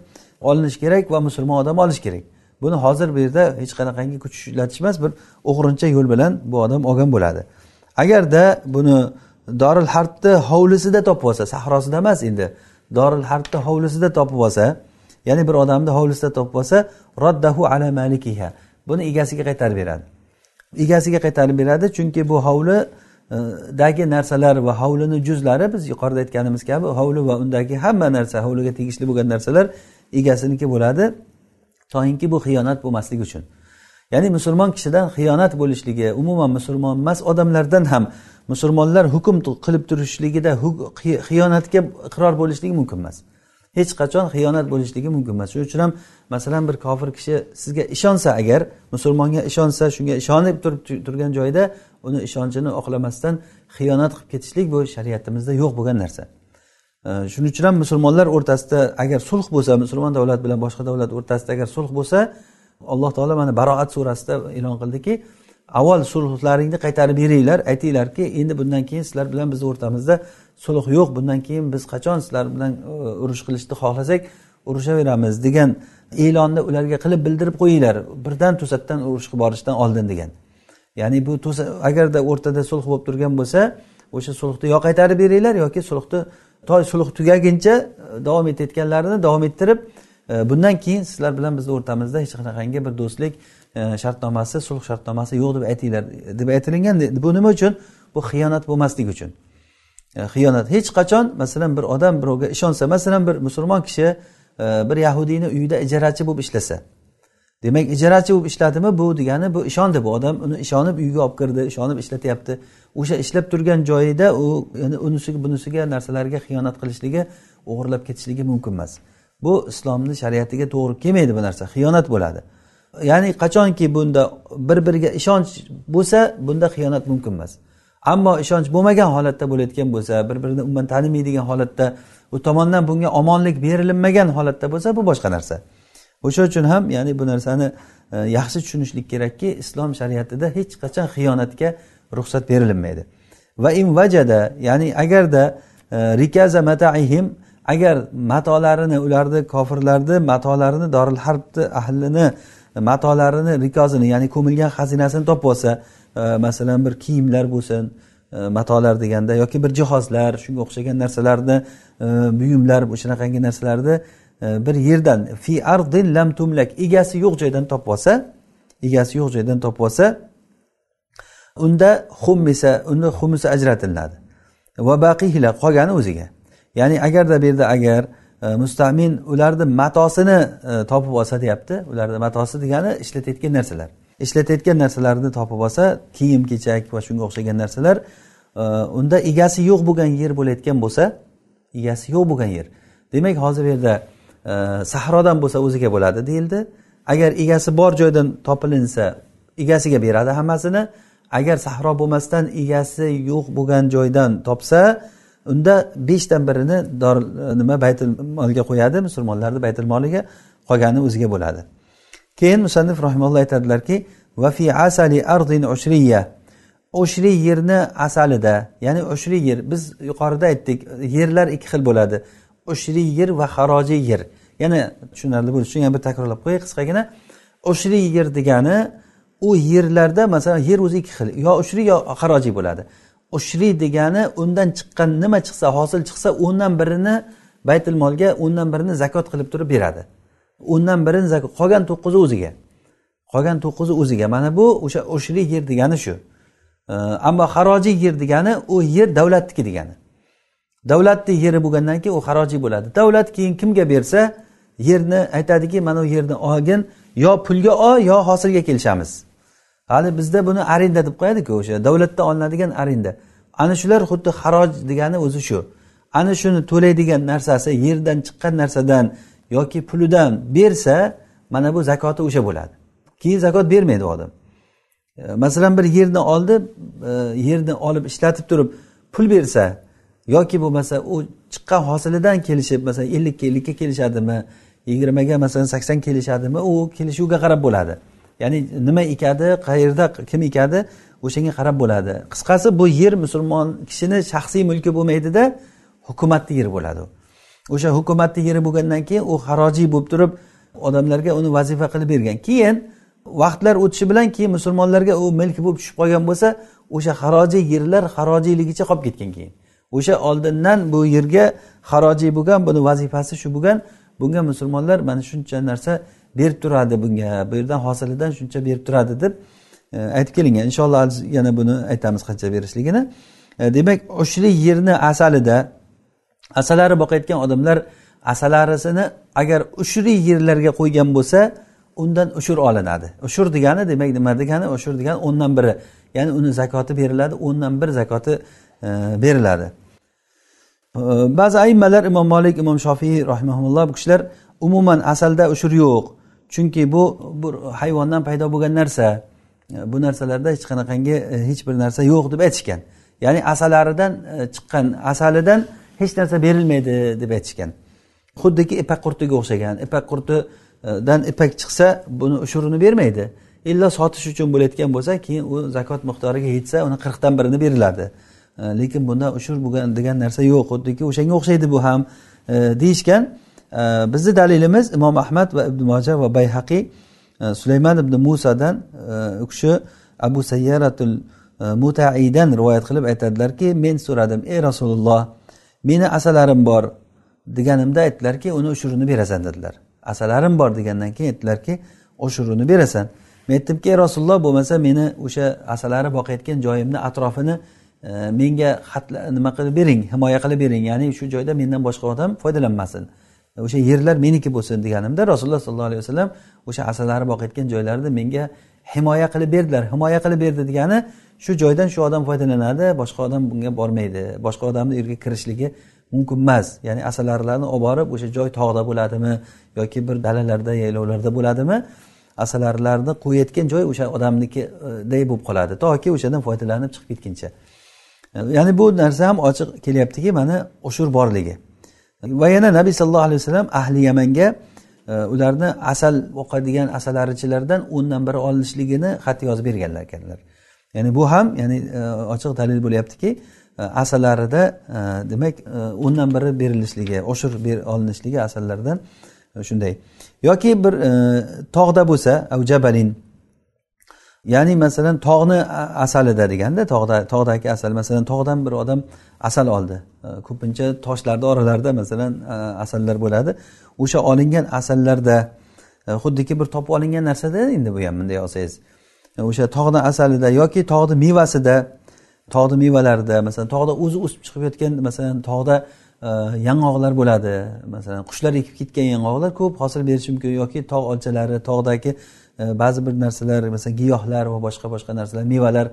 Speaker 1: olinishi kerak va musulmon odam olishi kerak. Buni hozir bu yerda hech qanaqangi kuch ishlatish emas bir o'g'rincha yo'l bilan bu odam olgan bo'ladi. Agarda buni doril harbni hovlisida topib olsa sahrosida emas endi doril harbni hovlisida topib olsa ya'ni bir odamni hovlisida topib olsa roddahu ala malikiha buni egasiga qaytarib beradi. Egasiga qaytarib beradi chunki bu hovli e, dagi narsalar va hovlini juzlari biz yuqorida aytganimiz kabi hovli va undagi hamma narsa hovliga tegishli bo'lgan narsalar egasiniki bo'ladi. Toinki bu xiyonat bo'lmasligi uchun. Ya'ni musulmon kishidan xiyonat bo'lishligi umuman musulmon emas odamlardan ham musulmonlar hukm qilib turishligida xiyonatga iqror bo'lishligi mumkin emas. Hech qachon xiyonat bo'lishligi mumkin emas. Shuning uchun ham masalan bir kofir kishi sizga ishonsa agar musulmonga ishonsa shunga ishonib turib turgan joyda uni ishonchini oqlamasdan xiyonat qilib ketishlik bu shariatimizda yo'q bo'lgan narsa. Shuning uchun ham musulmonlar o'rtasida agar sulh bo'lsa musulmon davlat bilan boshqa davlat o'rtasida agar sulh bo'lsa alloh taolo mana baroat surasida e'lon qildiki avval sulhlaringni qaytarib beringlar aytinglarki endi bundan keyin sizlar bilan bizni o'rtamizda sulh yo'q bundan keyin biz qachon sizlar bilan e, urush qilishni xohlasak urushaveramiz degan e'lonni ularga qilib bildirib qo'yinglar. Birdan to'satdan urush qilib borishdan oldin degan. Ya'ni bu agarda o'rtada sulh bo'lib turgan bo'lsa o'sha sulhni yo qaytarib beringlar yoki sulhni to sulh tugaguncha e, davom etayotganlarini davom ettirib e, bundan keyin sizlar bilan bizni o'rtamizda hech qanaqangi bir do'stlik e, shartnomasi sulh shartnomasi yo'q deb aytinglar deb aytilingan bu nima uchun? Bu xiyonat bo'lmasligi uchun. Xiyonat. Hech qachon masalan bir odam birovga ishonsa masalan bir musulmon kishi bir yahudiyni uyida ijarachi bo'lib ishlasa demak ijarachi bo'lib ishladimi? Bu degani bu ishondi. Bu odam uni ishonib uyga olib kirdi ishonib ishlatyapti. O'sha ishlab turgan joyida u yani unisiga bunisiga narsalarga xiyonat qilishligi o'g'irlab ketishligi mumkin emas. Bu islomni shariatiga to'g'ri kelmaydi bu narsa. Xiyonat bo'ladi. Ya'ni qachonki bunda bir biriga ishonch bo'lsa bunda xiyonat mumkin emas. Ammo ishonch bo'lmagan holatda bo'layotgan bo'lsa bir birini umuman tanimaydigan holatda u tomondan bunga omonlik berilinmagan holatda bo'lsa bu boshqa narsa. O'sha uchun ham ya'ni bu narsani e, yaxshi tushunishlik kerakki islom shariatida hech qachon xiyonatga ruxsat berilmaydi. Va in vajada ya'ni agarda e, rikaza mataihim agar matolarini ularni kofirlarni matolarini doril harbni ahlini matolarini rikozini ya'ni ko'milgan xazinasini topib olsa e, masalan bir kiyimlar bo'lsin e, matolar deganda yoki bir jihozlar shunga o'xshagan narsalarni e, buyumlar shunaqangi narsalarni E, bir yerdan fi ardin lam tumlak egasi yo'q joydan topib olsa egasi yo'q joydan topib olsa unda xummisa unda xumusi ajratiladi. Va baqihila qolgani o'ziga. Ya'ni agarda bu yerda agar e, mustamin ularni matosini e, topib olsa deyapti ularni matosi degani ishlatayotgan narsalar. Ishlatayotgan narsalarni topib olsa kiyim kechak va shunga o'xshagan narsalar unda egasi yo'q bo'lgan yer bo'layotgan bo'lsa egasi yo'q bo'lgan yer. Demak hozir bu yerda sahrodan bo'lsa o'ziga bo'ladi deyildi. Agar egasi bor joydan topilinsa egasiga beradi hammasini. Agar sahro bo'lmasdan egasi yo'q bo'lgan joydan topsa unda beshdan birini nima baytil molga qo'yadi musulmonlarni baytil moliga qolgani o'ziga bo'ladi. Keyin musannif rahimalloh aytadilarki va fi asali ardin ushriya ushri yerni asalida ya'ni ushri yer biz yuqorida aytdik yerlar ikki xil bo'ladi. Ushri yer va harojiy yer. Yana tushunarli bo'lishi uchun yana bir takrorlab qo'yay qisqagina. Ushri yer degani u yerlarda masalan yer o'zi ikki xil yo ushri yo harojiy bo'ladi. Ushri degani undan chiqqan nima chiqsa hosil chiqsa o'ndan birini baytul molga o'ndan birini zakot qilib turib beradi. O'ndan birini qolgan to'qqizi o'ziga. Qolgan to'qqizi o'ziga. Mana bu o'sha ushri yer degani shu. Ammo harojiy yer degani u yer davlatniki degani. Davlatni yeri bo'lgandan keyin u harojiy bo'ladi. Davlat keyin kimga bersa yerni aytadiki mana bu yerni olgin yo pulga ol yo hosilga kelishamiz. Hali bizda buni arenda deb qo'yadiku o'sha davlatdan olinadigan arenda ana shular xuddi haroj degani o'zi shu. Ana shuni to'laydigan narsasi yerdan chiqqan narsadan yoki pulidan bersa mana bu zakoti o'sha bo'ladi. Keyin zakot bermaydi odam. E, masalan bir yerni oldi e, yerni olib ishlatib turib pul bersa yoki bo'lmasa u chiqqan hosilidan kelishib masalan ellikka ellikka kelishadimi yigirmaga masalan sakson kelishadimi u kelishuvga qarab bo'ladi. Ya'ni nima ekadi qayerda kim ekadi o'shanga qarab bo'ladi. Qisqasi bu yer musulmon kishini shaxsiy mulki bo'lmaydida hukumatni yeri bo'ladi. O'sha hukumatni yeri bo'lgandan keyin u harojiy bo'lib turib odamlarga uni vazifa qilib bergan. Keyin vaqtlar o'tishi bilan keyin musulmonlarga u milk bo'lib tushib qolgan bo'lsa o'sha harojiy yerlar harojiyligicha qolib ketgan keyin. O'sha oldindan bu yerga harojiy bo'lgan buni vazifasi shu bo'lgan bunga musulmonlar mana shuncha narsa berib turadi bunga. Bu yerdan hosilidan shuncha berib turadi deb e, aytib kelingan inshaalloh yana buni aytamiz qancha berishligini. E, demak o'shli yerni asalida asalari boqayotgan odamlar asalarisini agar ushli yerlarga qo'ygan bo'lsa undan ushur olinadi. Ushur degani demak nima degani? Ushur degani o'ndan biri. Ya'ni uni zakoti beriladi o'ndan bir zakoti e, beriladi. Ba'zi aymalar imom molik imom shofiy rahimaulloh bu kishilar umuman asalda ushur yo'q. Chunki bu bir hayvondan paydo bo'lgan narsa. Bu narsalarda hech qanaqangi e, hech bir narsa yo'q deb aytishgan. Ya'ni asalaridan e, chiqqan asalidan hech narsa berilmaydi deb aytishgan. Xuddiki ipak qurtiga o'xshagan. Ipak qurtidan ipak chiqsa buni ushurini bermaydi. Illo sotish uchun bo'layotgan bo'lsa keyin u zakot miqdoriga yetsa uni qirqdan birini beriladi. Э, lekin bunda ushur bo'lgan degan narsa yo'q. Xuddiki o'shanga o'xshaydi bu ham. Э, deyishgan э, bizni dalilimiz imom ahmad va ibn moja va bayhaqiy sulaymon ibn musadan u kishi abu sayyaratul mutaidan mutaiydan rivoyat qilib aytadilarki men so'radim ey rasululloh meni asalarim bor deganimda aytdilarki uni ushurini berasan dedilar. Asalarim bor degandan keyin aytdilarki ushurini berasan men aytdimki ey rasululloh bo'lmasa meni o'sha asalari boqayotgan joyimni atrofini menga nima qilib bering himoya qilib bering. Ya'ni shu joyda mendan boshqa odam foydalanmasin. O'sha yerlar meniki bo'lsin deganimda rasululloh sollallohu alayhi vasallam o'sha asalari boqayotgan joylarni menga himoya qilib berdilar. Himoya qilib berdi degani shu joydan shu odam foydalanadi boshqa odam bunga bormaydi. Boshqa odamni u yerga kirishligi mumkin emas. Ya'ni asalarilarni olib borib o'sha joy tog'da bo'ladimi yoki bir dalalarda yaylovlarda bo'ladimi? Asalarilarni qo'yayotgan joy o'sha odamnikiday e, bo'lib qoladi. Toki o'shadan foydalanib chiqib ketguncha. Ya'ni bu narsa ham ochiq kelyaptiki mana ushur borligi. Va yana nabiy sallallohu alayhi vasallam ahli yamanga e, ularni asal o'qadigan asalarichilardan o'ndan biri olinishligini xat yozib berganlar ekanlar. Ya'ni bu ham ya'ni e, ochiq dalil bo'lyaptiki e, asalarida asallarida demak o'ndan biri berilishligi oshir olinishligi asallardan shunday. Yoki bir tog'da bo'lsa jabalin ya'ni masalan tog'ni asalida deganda tog'da tog'dagi asal masalan tog'dan bir odam asal oldi. E, ko'pincha toshlarni oralarida masalan e, asallar bo'ladi. O'sha olingan asallarda e, xuddiki bir topib olingan narsada endi bu ham bunday olsangiz. O'sha tog'ni asalida yoki tog'ni mevasida tog'ni mevalarida masalan tog'da o'zi o'sib chiqib yotgan masalan tog'da yong'oqlar bo'ladi. Masalan qushlar ekib ketgan yong'oqlar ko'p hosil berishi mumkin yoki tog' olchalari tog'dagi E, ba'zi bir narsalar masalan giyohlar va boshqa boshqa narsalar mevalar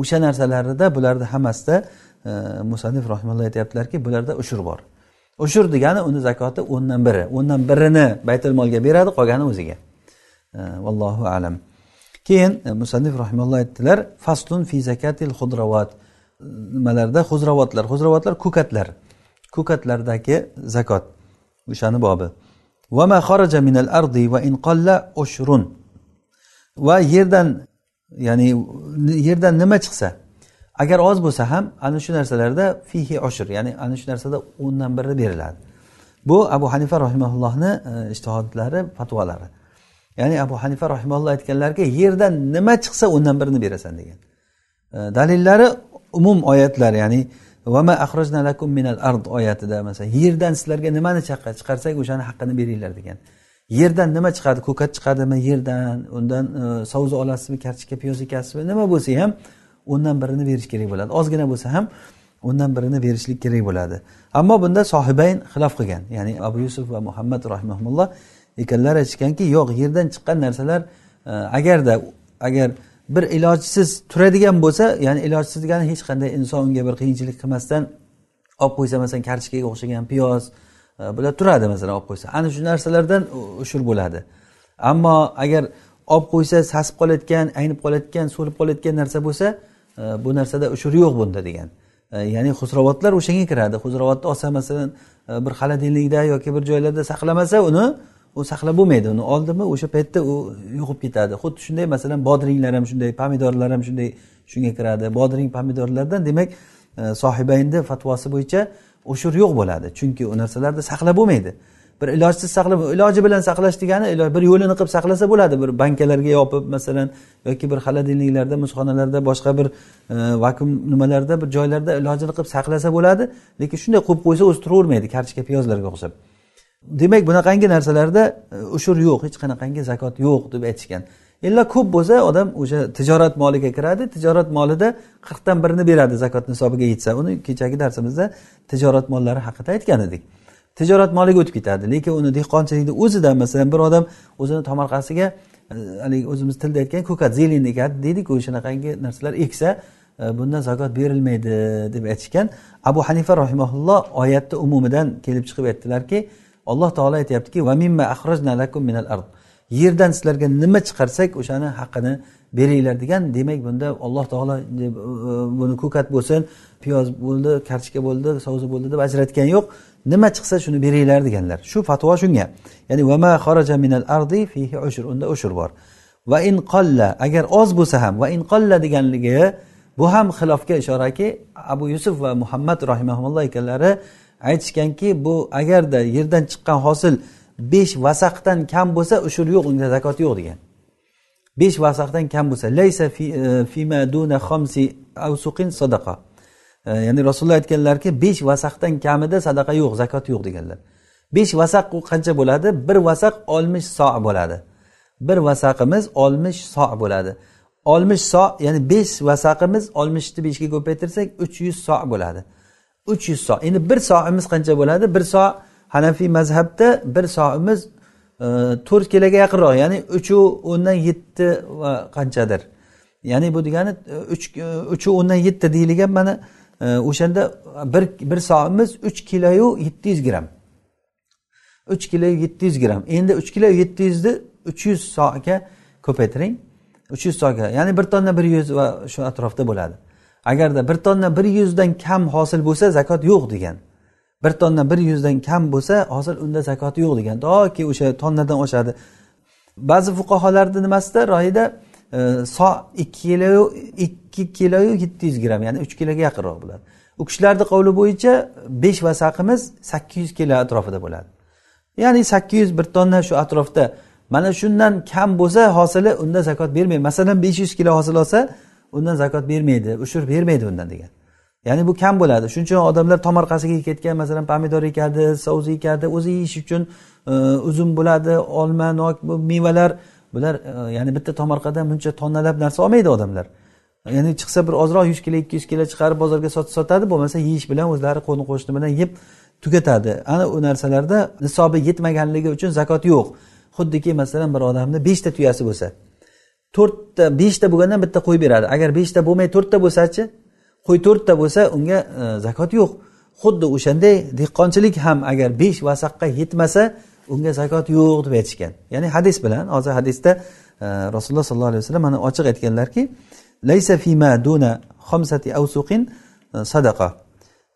Speaker 1: o'sha narsalarida bularni hammasida e, musanif rahmalloh aytyaptilarki bularda ushur bor. Ushur degani uni zakoti o'ndan biri. O'ndan birini baytul molga beradi qolgani o'ziga. E, vallohu alam. Keyin musanif rahimalloh aytdilar faslun fi zakatil hudravat nimalarda? Huzravotlar huzravotlar ko'katlar ko'katlardagi zakot. O'shani bobi. Va ma xaraja minal ardi va in qalla ushrun. Va yerdan ya'ni yerdan nima chiqsa agar oz bo'lsa ham ana shu narsalarda fihi oshir ya'ni ana shu narsada o'ndan biri beriladi. Bu abu hanifa rahimaullohni e, ishtihodlari fatvolari. Ya'ni abu hanifa rahimalloh aytganlarki yerdan nima chiqsa o'ndan birini berasan degan. E, dalillari umum oyatlar ya'ni vama lakum minal ard oyatida masalan yerdan sizlarga nimani chiqarsak o'shani haqqini beringlar degan. Yerdan nima chiqadi? Ko'kat chiqadimi yerdan? Undan e, olasizmi kartoshka piyoz ekasizmi nima bo'lsa ham o'ndan birini berish kerak bo'ladi. Ozgina bo'lsa ham o'ndan birini berishlik kerak bo'ladi. Ammo bunda sohibayn xilof qilgan. Ya'ni abu yusuf va muhammad rahimahulloh ekanlar aytishganki yo'q yerdan chiqqan narsalar e, agarda agar bir ilojsiz turadigan bo'lsa ya'ni ilojsiz degani hech qanday inson unga bir qiyinchilik qilmasdan olib qo'ysa masalan kartoshkaga o'xshagan piyoz Э, bular turadi masalan olib qo'ysa. Ana shu narsalardan ushur bo'ladi. Ammo agar olib qo'ysa sasib qolayotgan aynib qolayotgan so'lib qolayotgan narsa bo'lsa e, bu narsada ushur yo'q bunda degan. E, ya'ni xusrovotlar o'shanga kiradi. Xusrovatni olsa masalan e, bir холодильникda yoki bir joylarda saqlamasa uni u saqlab bo'lmaydi. Uni oldimi o'sha paytda u yo'qib ketadi. Xuddi shunday masalan bodringlar ham shunday pomidorlar ham shunday shunga kiradi. Bodring pomidorlardan demak sohibaynni fatvosi bo'yicha ushur yo'q bo'ladi chunki u narsalarni saqlab bo'lmaydi. Bir ilojsiz saqlab iloji bilan saqlash degani bir yo'lini qilib saqlasa bo'ladi. Bir bankalarga yopib masalan yoki bir xolodilniklarda muzxonalarda boshqa bir e, vakuum nimalarda bir joylarda ilojini qilib saqlasa bo'ladi. Lekin shunday qo'yib qo'ysa o'zi turavermaydi kartoshka piyozlarga o'xshab. Demak bunaqangi narsalarda e, ushur yo'q hech qanaqangi zakot yo'q deb aytishgan. Illa ko'p bo'lsa odam o'sha tijorat moliga kiradi tijorat molida qirqdan birini beradi zakot nisobiga yetsa. Uni kechagi darsimizda tijorat mollari haqida aytgan edik. Tijorat moliga o'tib ketadi lekin uni dehqonchilikni o'zida masalan bir odam o'zini tomorqasiga e, haligi o'zimiz tilda aytgan ko'kat zelin ekadi deydiku shunaqangi narsalar eksa e, bundan zakot berilmaydi deb aytishgan abu hanifa rahimaulloh oyatni umumidan kelib chiqib aytdilarki alloh taolo aytyaptiki yerdan sizlarga nima chiqarsak o'shani haqqini beringlar degan demak bunda alloh taolo e, buni ko'kat bo'lsin piyoz bo'ldi kartoshka bo'ldi savza bo'ldi deb ajratgani yo'q. Nima chiqsa shuni beringlar deganlar. Shu fatvo shunga. Ya'ni vama xaraja minal ardi fihi ushur unda ushur bor. Va in qolla agar oz bo'lsa ham va in qolla deganligi bu ham xilofga ishoraki abu yusuf va muhammad rahimaulloh ekanlari aytishganki bu agarda yerdan chiqqan hosil besh vasaqdan kam bo'lsa ushur yo'q unda zakot yo'q degan. Besh vasaqdan kam bo'lsa laysa e, fima duna xomsi avsuqin sadaqa. E, ya'ni rasululloh aytganlarki besh vasaqdan kamida sadaqa yo'q zakot yo'q deganlar. Besh vasaq u qancha bo'ladi? Bir vasaq oltmish so bo'ladi. Bir vasaqimiz oltmish so bo'ladi. Oltmish so ya'ni besh vasaqimiz oltmishni beshga ko'paytirsak uch yuz so bo'ladi. Uch yuz so. Endi bir soimiz qancha bo'ladi? Bir so hanafiy mazhabda bir soatimiz e, to'rt kiloga yaqinroq ya'ni uchu o'ndan yetti va qanchadir. Ya'ni bu degani e, uch e, uchu o'ndan yetti deyilgan mana o'shanda bir bir soatimiz uch kiloyu yetti yuz gramm uch kilo yetti yuz gramm endi uch kilo yetti yuzni uch yuz soatga ko'paytiring. Uch yuz soatga ya'ni bir tonna bir yuz va shu atrofda bo'ladi. Agarda bir tonna bir yuzdan kam hosil bo'lsa zakot yo'q degan. Bir tonna bir yuzdan kam bo'lsa hozir unda zakoti yo'q degan toki o'sha tonnadan oshadi. Ba'zi fuqarolarni nimasida royida e, so ikki kilo ikki kiloyu yetti yuz gramm ya'ni uch kiloga yaqinroq bo'ladi. U kishilarni qovli bo'yicha besh vasaqimiz sakkiz yuz kilo atrofida bo'ladi. Ya'ni sakkiz yuz bir tonna shu atrofda. Mana shundan kam bo'lsa hosili unda zakot bermaydi. Masalan besh yuz kilo hosil olsa undan zakot bermaydi ushur bermaydi undan degan. Ya'ni bu kam bo'ladi. Shuning uchun odamlar tomorqasiga ketgan masalan pomidor ekadi savza ekadi o'zi yeyish uchun e, uzum bo'ladi olma nok mevalar bular e, ya'ni bitta tomorqadan buncha tonnalab narsa olmaydi odamlar. Ya'ni chiqsa bir ozroq yuz kilo ikki yuz kilo chiqarib bozorga sotadi bo'lmasa yeyish bilan o'zlari qo'ni qo'shni bilan yeb tugatadi. Ana u narsalarda nisobi yetmaganligi uchun zakot yo'q. Xuddiki masalan bir odamni beshta tuyasi bo'lsa to'rtta beshta bo'lgandan bitta qo'y beradi. Agar beshta bo'lmay to'rtta bo'lsachi qo'y to'rtta bo'lsa unga e, zakot yo'q. Xuddi o'shanday dehqonchilik ham agar besh vasaqqa yetmasa unga zakot yo'q deb aytishgan. Ya'ni hadis bilan hozir hadisda e, rasululloh sollallohu alayhi vasallam mana ochiq aytganlarki laysa fima duna xomsati avsuqin e, sadaqa.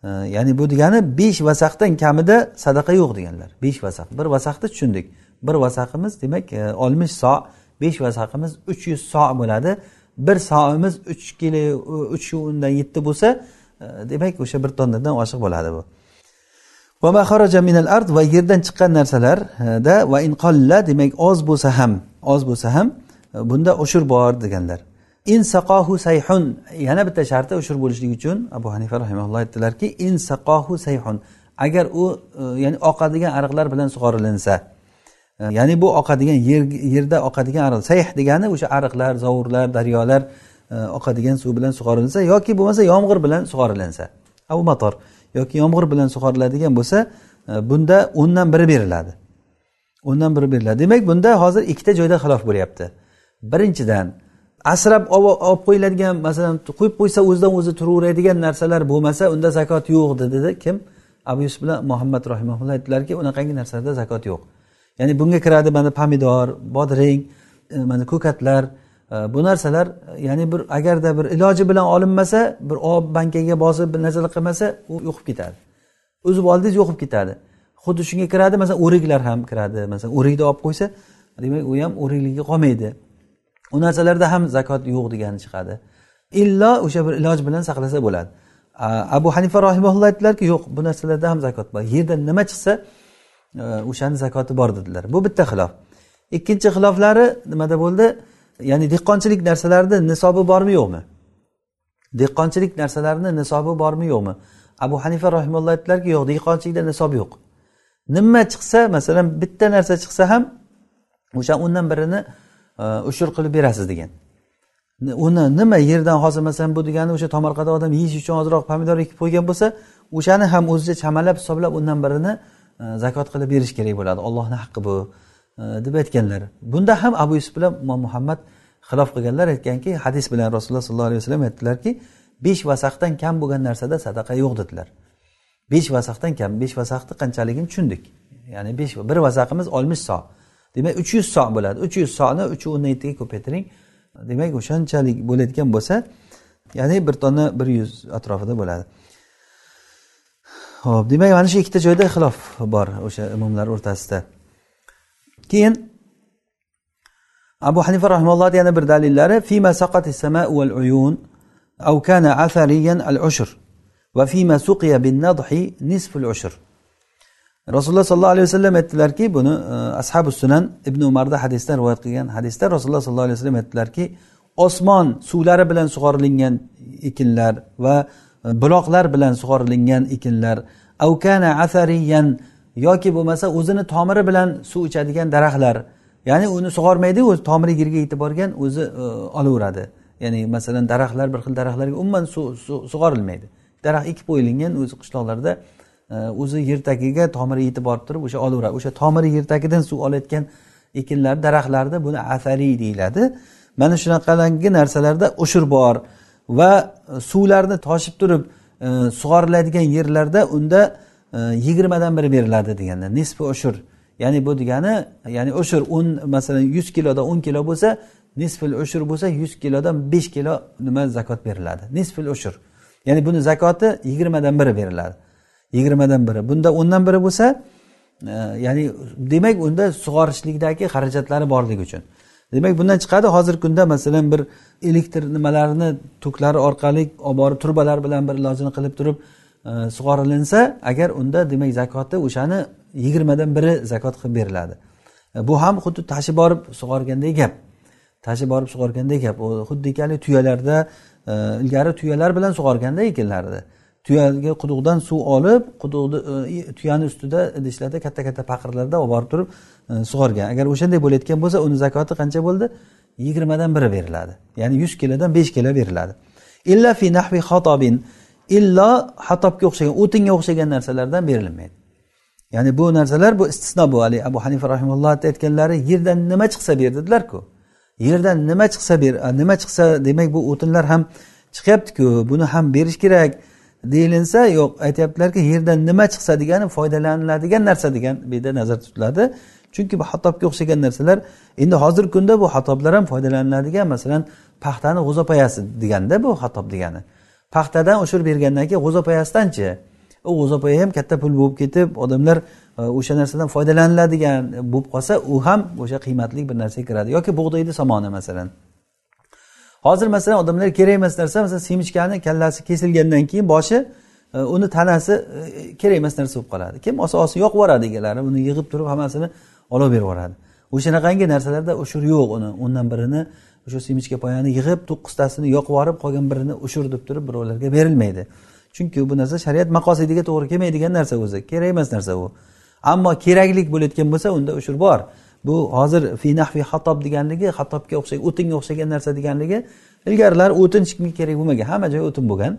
Speaker 1: E, ya'ni bu degani besh vasaqdan kamida sadaqa yo'q deganlar. Besh vasaq. Bir vasaqni tushundik. Bir vasaqimiz demak e, oltmish so besh vasaqimiz uch yuz so bo'ladi. Bir soimiz uch kilo uch undan yetti bo'lsa e, demak o'sha bir tonnadan oshiq bo'ladi bu. Ard va yerdan chiqqan narsalarda e, va inqolla demak oz bo'lsa ham oz bo'lsa ham e, bunda ushur bor deganlar. In saqohu sayhun yana bitta sharti ushur bo'lishligi uchun abu hanifa rahimalloh aytdilarki in saqohu sayhun agar u ya'ni oqadigan ariqlar bilan sug'orilinsa ya'ni bu oqadigan yer yerda oqadigan ariq sayh degani o'sha ariqlar zovurlar daryolar e, oqadigan suv bilan sug'orilsa yoki bo'lmasa yomg'ir bilan sug'orilinsa abu mator yoki yomg'ir bilan sug'oriladigan bo'lsa e, bunda o'ndan biri beriladi. O'ndan biri beriladi. Demak bunda hozir ikkita joyda xilof bo'lyapti. Birinchidan asrab olib qo'yiladigan masalan qo'yib qo'ysa o'zidan o'zi turaveradigan narsalar bo'lmasa unda zakot yo'q dedi kim? Abu yusuf bilan muhammad rahimaulloh aytdilarki unaqangi narsalarda zakot yo'q. Ya'ni bunga kiradi mana pomidor bodring e, mana ko'katlar e, bu narsalar ya'ni bir agarda bir iloji bilan olinmasa bir olib bankaga bosib bir narsalar qilmasa u yo'qib ketadi. Uzib oldingiz yo'qib ketadi. Xuddi shunga kiradi masalan o'riklar ham kiradi. Masalan o'rikni olib qo'ysa demak u ham o'rikligi qolmaydi. U narsalarda ham zakot yo'q degani chiqadi. Illo o'sha bir iloj bilan saqlasa bo'ladi. Abu hanifa rahimaulloh aytdilarki yo'q bu narsalarda ham zakot bor. Yerdan nima chiqsa o'shani zakoti bor dedilar. Bu bitta xilof. Ikkinchi xiloflari nimada bo'ldi? Ya'ni dehqonchilik narsalarni nisobi bormi yo'qmi? Dehqonchilik narsalarini nisobi bormi yo'qmi? Abu hanifa rahimalloh aytdilarki yo'q dehqonchilikda nisob yo'q. Nima chiqsa masalan bitta narsa chiqsa ham o'sha undan birini e, ushur qilib berasiz degan. Uni nima yerdan hozir masalan bu degani o'sha tomorqada odam yeyish uchun ozroq pomidor ekib qo'ygan bo'lsa o'shani ham o'zicha chamalab hisoblab undan birini E, zakot qilib berish kerak bo'ladi. Ollohni haqqi bu e, deb aytganlar. Bunda ham abu yusuf bilan imom muhammad xilof qilganlar aytganki hadis bilan rasululloh sollallohu alayhi vasallam aytdilarki besh vasaqdan kam bo'lgan narsada sadaqa yo'q dedilar. Besh vasaqdan kam besh vasaqni qanchaligini tushundik. Ya'ni besh bir vasaqimiz oltmish so. Demak uch yuz so bo'ladi. Uch yuz soni uch o'n yettiga ko'paytiring. Demak o'shanchalik bo'ladigan bo'lsa ya'ni bir tonna bir yuz atrofida bo'ladi. ho'p demak mana shu ikkita joyda xilof bor o'sha imomlar o'rtasida keyin abu hanifa rahimullohni yana bir dalillari fima saqati sama val uyun أو كان عثريا العشر وفيما سقي بالنضح نصف العشر rasululloh sollallohu alayhi vasallam aytdilarki buni e, ashabi sunan ibn umarda hadisdan rivoyat qilgan hadisda rasululloh sollallohu alayhi vasallam aytdilarki osmon suvlari bilan sug'orilingan ekinlar va e, buloqlar bilan sug'orilingan ekinlar. Avkana asariyan yoki bo'lmasa o'zini tomiri bilan suv ichadigan daraxtlar. Ya'ni uni sug'ormaydi o'zi tomiri yerga yetib borgan o'zi e, olaveradi. Ya'ni masalan daraxtlar bir xil daraxtlarga umuman suv sug'orilmaydi. Daraxt ekib qo'yilgan o'zi qishloqlarda e, o'zi yer tagiga tomiri yetib borib turib o'sha olaveradi. O'sha tomiri yer tagidan suv olayotgan ekinlar daraxtlarda buni asariy deyiladi. Mana shunaqangi narsalarda ushur bor. Va suvlarni toshib turib e, sug'oriladigan yerlarda unda e, yigirmadan biri beriladi deganda nisfi ushur ya'ni bu degani ya'ni ushur o'n masalan yuz kiloda o'n kilo bo'lsa nisfil ushur bo'lsa yuz kilodan besh kilo nima zakot beriladi. Nisfil ushur ya'ni buni zakoti yigirmadan biri beriladi. Yigirmadan biri bunda o'ndan biri bo'lsa e, ya'ni demak unda sug'orishlikdagi xarajatlari borligi uchun. Demak bundan chiqadi. Hozirgi kunda masalan bir elektr nimalarini toklari orqali olib borib turbalar bilan bir ilojini qilib turib e, sug'orilinsa agar unda demak zakoti o'shani yigirmadan biri zakot qilib beriladi. E, bu ham xuddi tashib borib sug'organdek gap. Tashib borib sug'organdek gap. U xuddiki haligi tuyalarda e, ilgari tuyalar bilan sug'organda ekinlarni tuyaga quduqdan suv olib quduqni e, tuyani ustida idishlarda katta katta paqirlarda olib borib turib e, sug'organ. Agar o'shanday bo'layotgan bo'lsa uni zakoti qancha bo'ldi? Yigirmadan biri beriladi ya'ni yuz kilodan besh kilo beriladi illa fi nahvi xatobin illo hatobga o'xshagan o'tinga o'xshagan narsalardan berilmaydi. Ya'ni bu narsalar bu istisno bu. Haligi abu hanifa rahimullohni aytganlari yerdan nima chiqsa ber dedilarku. Yerdan nima chiqsa ber nima chiqsa demak bu o'tinlar ham chiqyaptiku buni ham berish kerak deyilinsa yo'q aytyaptilarki yerdan nima chiqsa degani foydalaniladigan narsa degan bu yerda nazarda tutiladi. Chunki bu hatobga o'xshagan narsalar endi hozirgi kunda bu hatoblar ham foydalaniladigan masalan paxtani g'o'zapoyasi deganda bu hatob degani. Paxtadan o'shirib bergandan keyin g'o'zapoyasidanchi u g'o'zapoya ham katta pul bo'lib ketib odamlar e, o'sha narsadan foydalaniladigan bo'lib qolsa u ham o'sha qiymatli bir narsaga kiradi. Yoki bug'doyni somoni masalan. Hozir masalan odamlar kerak emas narsa masalan semichkani kallasi kesilgandan keyin boshi e, uni tanasi e, kerak emas narsa bo'lib qoladi. Kim oson oson yoqib yuboradi egalari uni yig'ib turib hammasini olaverib berib yuboradi o'shanaqangi narsalarda ushur yo'q uni. O'ndan birini o'sha semichka poyani yig'ib to'qqiztasini yoqib yuborib qolgan birini ushur deb turib birovlarga berilmaydi. Chunki bu narsa shariat maqosidiga to'g'ri kelmaydigan narsa o'zi. Kerak emas narsa u ammo keraklik bo'layotgan bo'lsa unda ushur bor. Bu hozir fi nahvi xatob deganligi xatobga o'xshagan o'tinga o'xshagan narsa deganligi ilgarilar o'tin hech kimga kerak bo'lmagan. Hamma joy o'tin bo'lgan.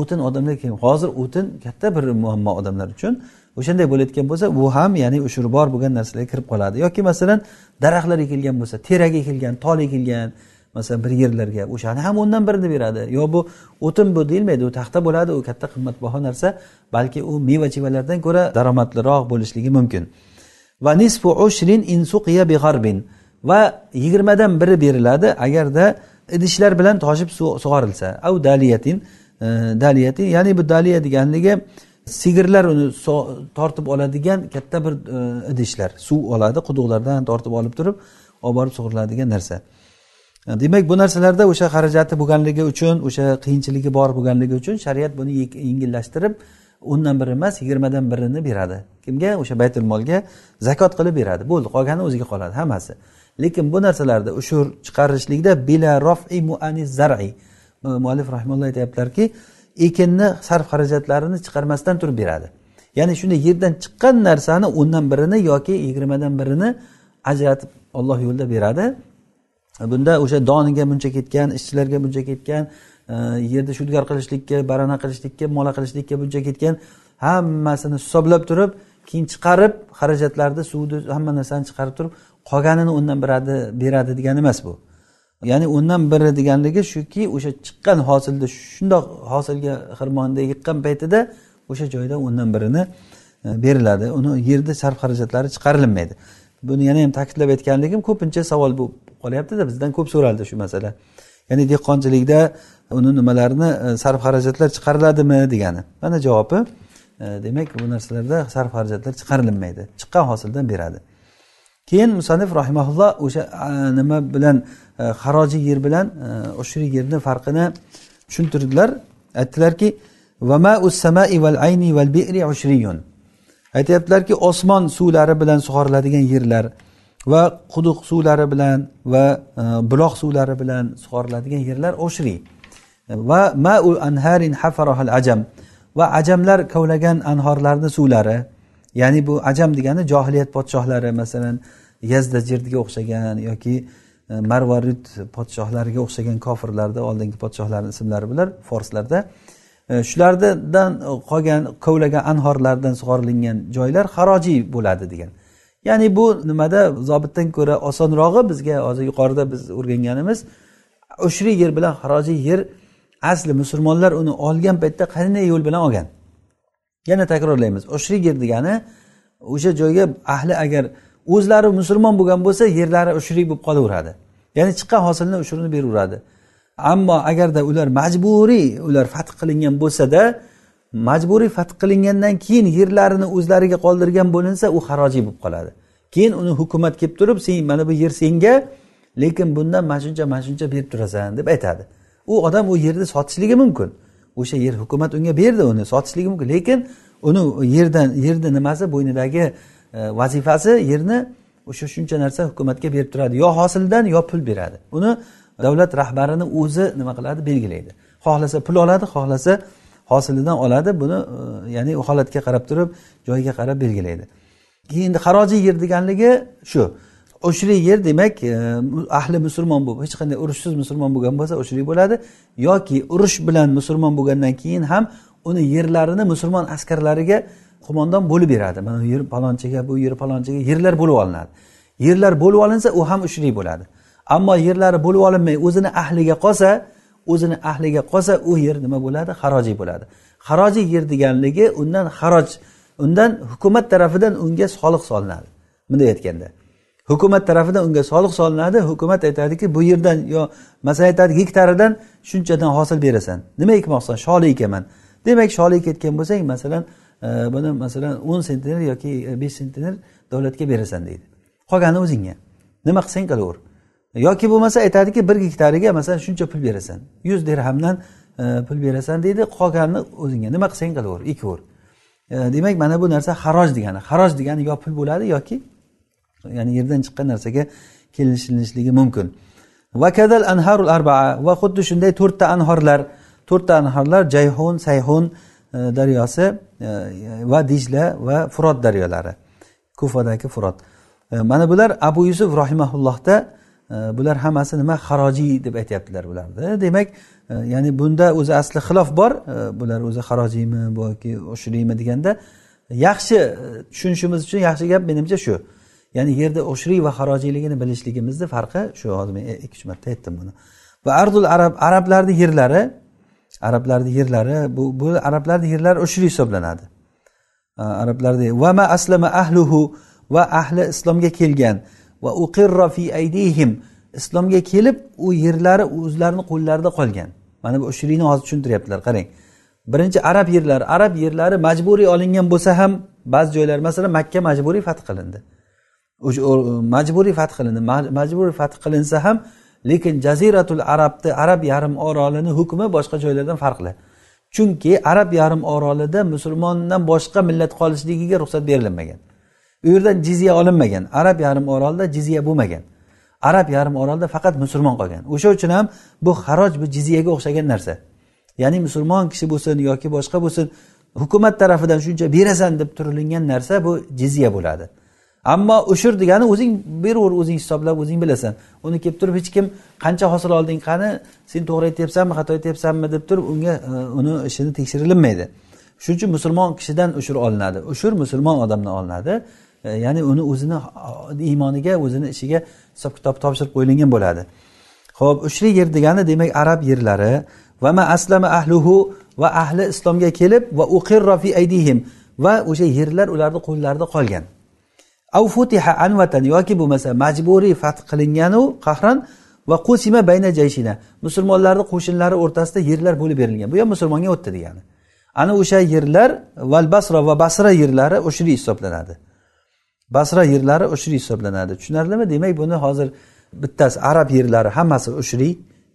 Speaker 1: O'tin odamlar hozir o'tin katta bir muammo odamlar uchun. O'shanday bo'layotgan bo'lsa bu ham ya'ni ushuri bor bo'lgan narsalarga kirib qoladi. Yoki masalan daraxtlar ekilgan bo'lsa terak ekilgan tol ekilgan masalan bir yerlarga o'shani ham o'ndan birini beradi. Yo bu o'tin bu deyilmaydi u taxta bo'ladi u katta qimmatbaho narsa balki u meva chevalardan ko'ra daromadliroq bo'lishligi mumkin. Va nisfu ushrin insuqiya bi g'arbin va yigirmadan biri beriladi agarda idishlar bilan toshib sug'orilsa. Av daliyatin daliyati daliyatin ya'ni bu daliya deganligi sigirlar uni tortib oladigan katta bir e, idishlar. Suv oladi quduqlardan tortib olib turib olib borib sug'uriladigan narsa. E, demak bu narsalarda o'sha xarajati bo'lganligi uchun o'sha qiyinchiligi bor bo'lganligi uchun shariat buni yengillashtirib o'ndan bir emas yigirmadan birini beradi. Kimga? O'sha baytul molga zakot qilib beradi. Bo'ldi qolgani o'ziga qoladi hammasi. Lekin bu narsalarda ushur chiqarishlikda bila rofi muani zar'i. Muallif rahimulloh aytyaptilarki ekinni sarf xarajatlarini chiqarmasdan turib beradi. Ya'ni shunday yerdan chiqqan narsani o'ndan birini yoki yigirmadan birini ajratib olloh yo'lida beradi. Bunda o'sha doniga buncha ketgan ishchilarga buncha ketgan e, yerni shudgar qilishlikka barana qilishlikka mola qilishlikka buncha ketgan hammasini hisoblab turib keyin chiqarib xarajatlarni suvni hamma narsani chiqarib turib qolganini o'ndan biradi beradi degani emas bu. Ya'ni o'ndan biri deganligi shuki o'sha chiqqan hosilni shundoq hosilga xirmonda yiqqan paytida o'sha joydan o'ndan birini e, beriladi. Uni yerda sarf xarajatlari chiqarilmaydi buni yana ham ta'kidlab aytganligim ko'pincha savol bo'lib qolyaptida bizdan ko'p so'raldi shu masala. Ya'ni dehqonchilikda uni nimalarini e, sarf xarajatlar chiqariladimi degani. Mana javobi e, demak bu narsalarda sarf xarajatlar chiqarilmaydi chiqqan hosildan beradi. Keyin musanif rahimaulloh o'sha nima bilan E, xaroji yer bilan e, ushri yerni farqini tushuntirdilar. Aytdilarki aytyaptilarki osmon suvlari bilan sug'oriladigan yerlar va quduq suvlari bilan va e, buloq suvlari bilan sug'oriladigan yerlar oshri va mau anharin hafarohal ajam. Va ajamlar kovlagan anhorlarni suvlari ya'ni bu ajam degani johiliyat podshohlari masalan yazdajirga o'xshagan yoki E, marvarid podshohlariga o'xshagan kofirlarni oldingi podshohlarni ismlari bular forslarda. E, shulardan qolgan kovlagan anhorlardan sug'orilingan joylar harojiy bo'ladi degan. Ya'ni bu nimada? Zobitdan ko'ra osonrog'i bizga hozir yuqorida biz o'rganganimiz ushriy yer bilan harojiy yer asli musulmonlar uni olgan paytda qanday yo'l bilan olgan? Yana takrorlaymiz. Ushriy yer degani o'sha joyga ahli agar o'zlari musulmon bo'lgan bo'lsa yerlari ushrik bo'lib qolaveradi. Ya'ni chiqqan hosilni ushurini beraveradi. Ammo agarda ular majburiy ular fath qilingan bo'lsada majburiy fath qilingandan keyin yerlarini o'zlariga qoldirgan bo'linsa u harojiy bo'lib qoladi. Keyin uni hukumat kelib turib sen mana bu yer senga lekin bundan mana shuncha mana shuncha berib turasan deb aytadi. U odam u yerni sotishligi mumkin. O'sha yer hukumat unga berdi uni sotishligi mumkin. Lekin uni yerdan yerni nimasi bo'ynidagi E, vazifasi yerni o'sha shuncha narsa hukumatga berib turadi. Yo hosildan yo pul beradi. Uni davlat rahbarini o'zi nima qiladi? Belgilaydi. Xohlasa pul oladi xohlasa hosilidan oladi. Buni e, ya'ni holatga qarab turib joyiga qarab belgilaydi. Endi harojiy yer deganligi shu. Ushri yer demak e, ahli musulmon bo'lib hech qanday urushsiz musulmon bo'lgan bo'lsa ushri bo'ladi yoki urush bilan musulmon bo'lgandan keyin ham uni yerlarini musulmon askarlariga qo'mondon bo'lib beradi mana bu yer palonchiga bu yer palonchiga yerlar bo'lib olinadi. Yerlar bo'lib olinsa u ham ushri bo'ladi. Ammo yerlari bo'lib olinmay o'zini ahliga qolsa o'zini ahliga qolsa u yer nima bo'ladi? Harojiy bo'ladi. Harojiy yer deganligi undan haroj undan hukumat tarafidan unga soliq solinadi. Bunday aytganda. Hukumat tarafidan unga soliq solinadi hukumat aytadiki bu yerdan yo masalan aytadi gektaridan shunchadan hosil berasan. Nima ekmoqchisan sholi ekaman demak sholi ekayotgan bo'lsang masalan buni masalan o'n sentner yoki e, besh sentner davlatga berasan deydi. Qolgani o'zingga. Nima qilsang qilaver yoki bo'lmasa aytadiki bir gektariga masalan shuncha pul berasan. Yuz dirhamdan e, pul berasan deydi qolganini o'zingga. Nima qilsang qilaver ekaver e, demak mana bu narsa xaroj degani. Xaroj degani yo pul bo'ladi yoki ya'ni yerdan chiqqan narsaga kelishilishligi mumkin. Vakadal anharul arbaa. Va xuddi shunday to'rtta anhorlar to'rtta anhorlar jayhun sayhun E, daryosi e, va dijla va furot daryolari. Kufadagi furot e, mana bular abu yusuf rahimaullohda bular hammasi nima? Harojiy deb aytyaptilar bularni. Demak ya'ni bunda o'zi asli xilof bor. Bular o'zi harojiymi yoki ushriymi deganda yaxshi tushunishimiz uchun yaxshi gap menimcha shu. Ya'ni yerda ushriy va harojiyligini bilishligimizni farqi shu hozir men ikki uch marta aytdim buni. Va ardul arab arablarni yerlari arablarni yerlari bu bu arablarni yerlari ushriy hisoblanadi. Arablarni va ma aslama ahluhu? Va ahli islomga kelgan. Va uqirra fi aydihim? Islomga kelib u yerlari o'zlarini qo'llarida qolgan. Mana bu ushrini hozir tushuntiryaptilar qarang. Birinchi arab yerlari arab yerlari majburiy olingan bo'lsa ham ba'zi joylar masalan makka majburiy fath qilindi. Majburiy fath qilindi majburiy fath qilinsa ham lekin jaziratul arabni arab yarim orolini hukmi boshqa joylardan farqli. Chunki arab yarim orolida musulmondan boshqa millat qolishligiga ruxsat berilmagan. U yerdan jizya olinmagan. Arab yarim orolida jizya bo'lmagan. Arab yarim orolida faqat musulmon qolgan. O'sha uchun ham bu xaroj bu jizyaga o'xshagan narsa. Ya'ni musulmon kishi bo'lsin yoki boshqa bo'lsin hukumat tarafidan shuncha berasan deb turilingan narsa bu jizya bo'ladi. Ammo ushur degani o'zing beraver o'zing hisoblab o'zing bilasan. Uni kelib turib hech kim qancha hosil olding qani sen to'g'ri aytyapsanmi xato aytyapsanmi deb turib unga e, uni ishini tekshirilinmaydi shuning uchun musulmon kishidan ushur olinadi. Ushur musulmon odamdan olinadi. E, ya'ni uni o'zini e, iymoniga o'zini ishiga hisob kitob topshirib qo'yilgan bo'ladi. Ho'p ushri yer degani demak arab yerlari. Va ma aslama ahluhu va ahli islomga kelib va uqirra fi aydihim. Va o'sha yerlar ularni qo'llarida qolgan. Av futiha anvatan yoki bo'lmasa majburiy fath qilinganu qahran va qusima bayna jayshina musulmonlarni qo'shinlari o'rtasida yerlar bo'lib berilgan bu ham musulmonga o'tdi degani ana o'sha yerlar val basra va basra yerlari ushri hisoblanadi basra yerlari ushri hisoblanadi tushunarlimi demak buni hozir bittasi arab yerlari hammasi ushri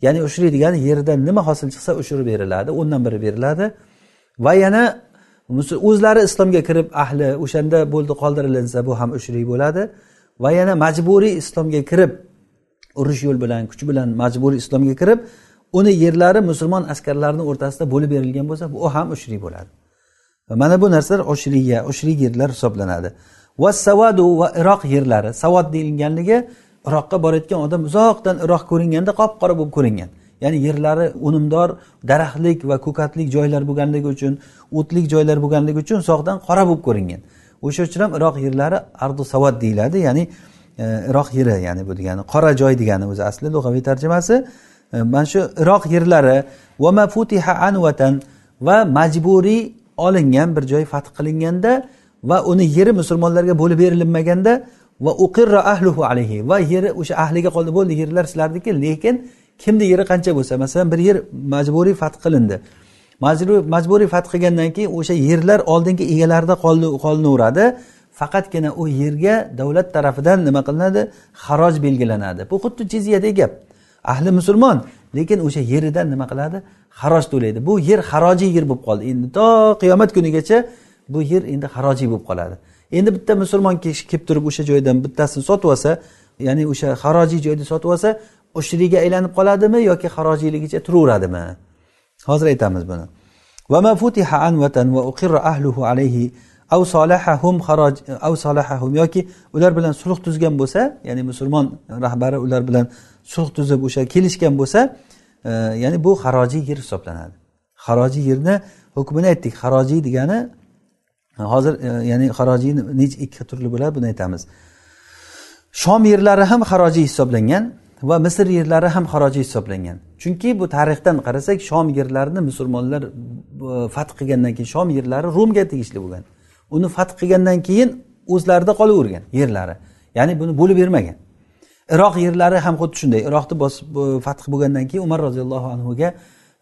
Speaker 1: ya'ni ushri degani yerdan nima hosil chiqsa ushirib beriladi o'ndan biri beriladi va yana o'zlari islomga kirib ahli o'shanda bo'ldi qoldirilinsa bu ham ushrik bo'ladi. Va yana majburiy islomga kirib urush yo'l bilan kuch bilan majburiy islomga kirib uni yerlari musulmon askarlarini o'rtasida bo'lib berilgan bo'lsa bu ham ushrik bo'ladi. Mana bu narsalar ushriya ushrik yerlar hisoblanadi. Va savadu va iroq yerlari savod deyilganligi iroqqa borayotgan odam uzoqdan iroq ko'ringanda qop qora bo'lib ko'ringan. Ya'ni yerlari unumdor daraxtlik va ko'katlik joylar bo'lganligi uchun o'tlik joylar bo'lganligi uchun uzoqdan qora bo'lib ko'ringan. O'sha uchun ham iroq yerlari ardu savad deyiladi ya'ni e, iroq yeri ya'ni bu degani qora joy degani o'zi asli lug'aviy tarjimasi. E, mana shu iroq yerlari va mafutiha anvatan va majburiy olingan bir joy fath qilinganda va uni yeri musulmonlarga bo'lib berilinmaganda va uqirra ahluhu alayhi va yeri o'sha ahliga qoldi bo'ldi yerlar sizlarniki lekin kimni yeri qancha bo'lsa masalan bir yer majburiy fath qilindi. Majburiy fath qilgandan keyin o'sha yerlar oldingi egalarida qolinaveradi faqatgina u yerga davlat tarafidan nima qilinadi? Xaroj belgilanadi. Bu xuddi jizyadek gap. Ahli musulmon lekin o'sha yeridan nima qiladi? Xaroj to'laydi. Bu yer xarojiy yer bo'lib qoldi. Endi to qiyomat kunigacha bu yer endi xarojiy bo'lib qoladi. Endi bitta musulmon kishi kelib turib o'sha joydan bittasini sotib olsa ya'ni o'sha xarojiy joyni sotib olsa ushriga aylanib qoladimi yoki harojiyligicha turaveradimi? Hozir aytamiz buni. Yoki ular bilan sulh tuzgan bo'lsa ya'ni musulmon rahbari ular bilan sulh tuzib o'sha kelishgan bo'lsa e, ya'ni bu harojiy yer hisoblanadi. Harojiy yerni hukmini aytdik. Harojiy degani hozir e, ya'ni xarojiy necha ikki turli bo'ladi buni aytamiz. Shom yerlari ham harojiy hisoblangan. Va misr yerlari ham xaroji hisoblangan. Chunki bu tarixdan qarasak shom yerlarini musulmonlar e, fath qilgandan keyin shom yerlari rumga tegishli bo'lgan. Uni fath qilgandan keyin o'zlarida qolavergan yerlari. Ya'ni buni bo'lib bermagan. Iroq yerlari ham xuddi shunday. Iroqni bosib fath bo'lgandan keyin umar roziyallohu anhuga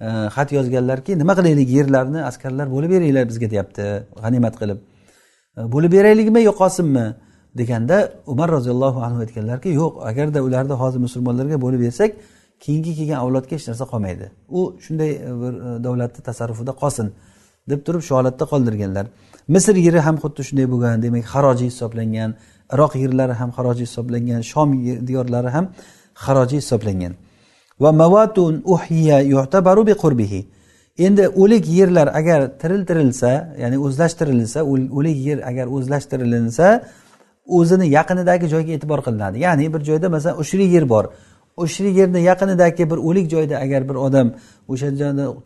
Speaker 1: e, xat yozganlarki nima qilaylik yerlarni? Askarlar bo'lib beringlar bizga deyapti. G'animat qilib. E, bo'lib beraylikmi yo'qolsinmi deganda umar roziyallohu anhu aytganlarki yo'q agarda ularni hozir musulmonlarga bo'lib bersak keyingi kelgan avlodga hech narsa qolmaydi. U shunday e, bir e, davlatni tasarrufida qolsin deb turib shu holatda qoldirganlar. Misr yeri ham xuddi shunday bo'lgan demak harojiy hisoblangan iroq yerlari ham harojiy hisoblangan shom diyorlari ham harojiy hisoblangan. Va mavatun uhiya yu'tabaru bi qurbihi endi o'lik yerlar agar tiriltirilsa ya'ni o'zlashtirilsa o'lik yer agar o'zlashtirilinsa o'zini yaqinidagi joyga e'tibor qilinadi. Ya'ni bir joyda masalan ushli yer bor. Ushli yerni yaqinidagi bir o'lik joyda agar bir odam o'sha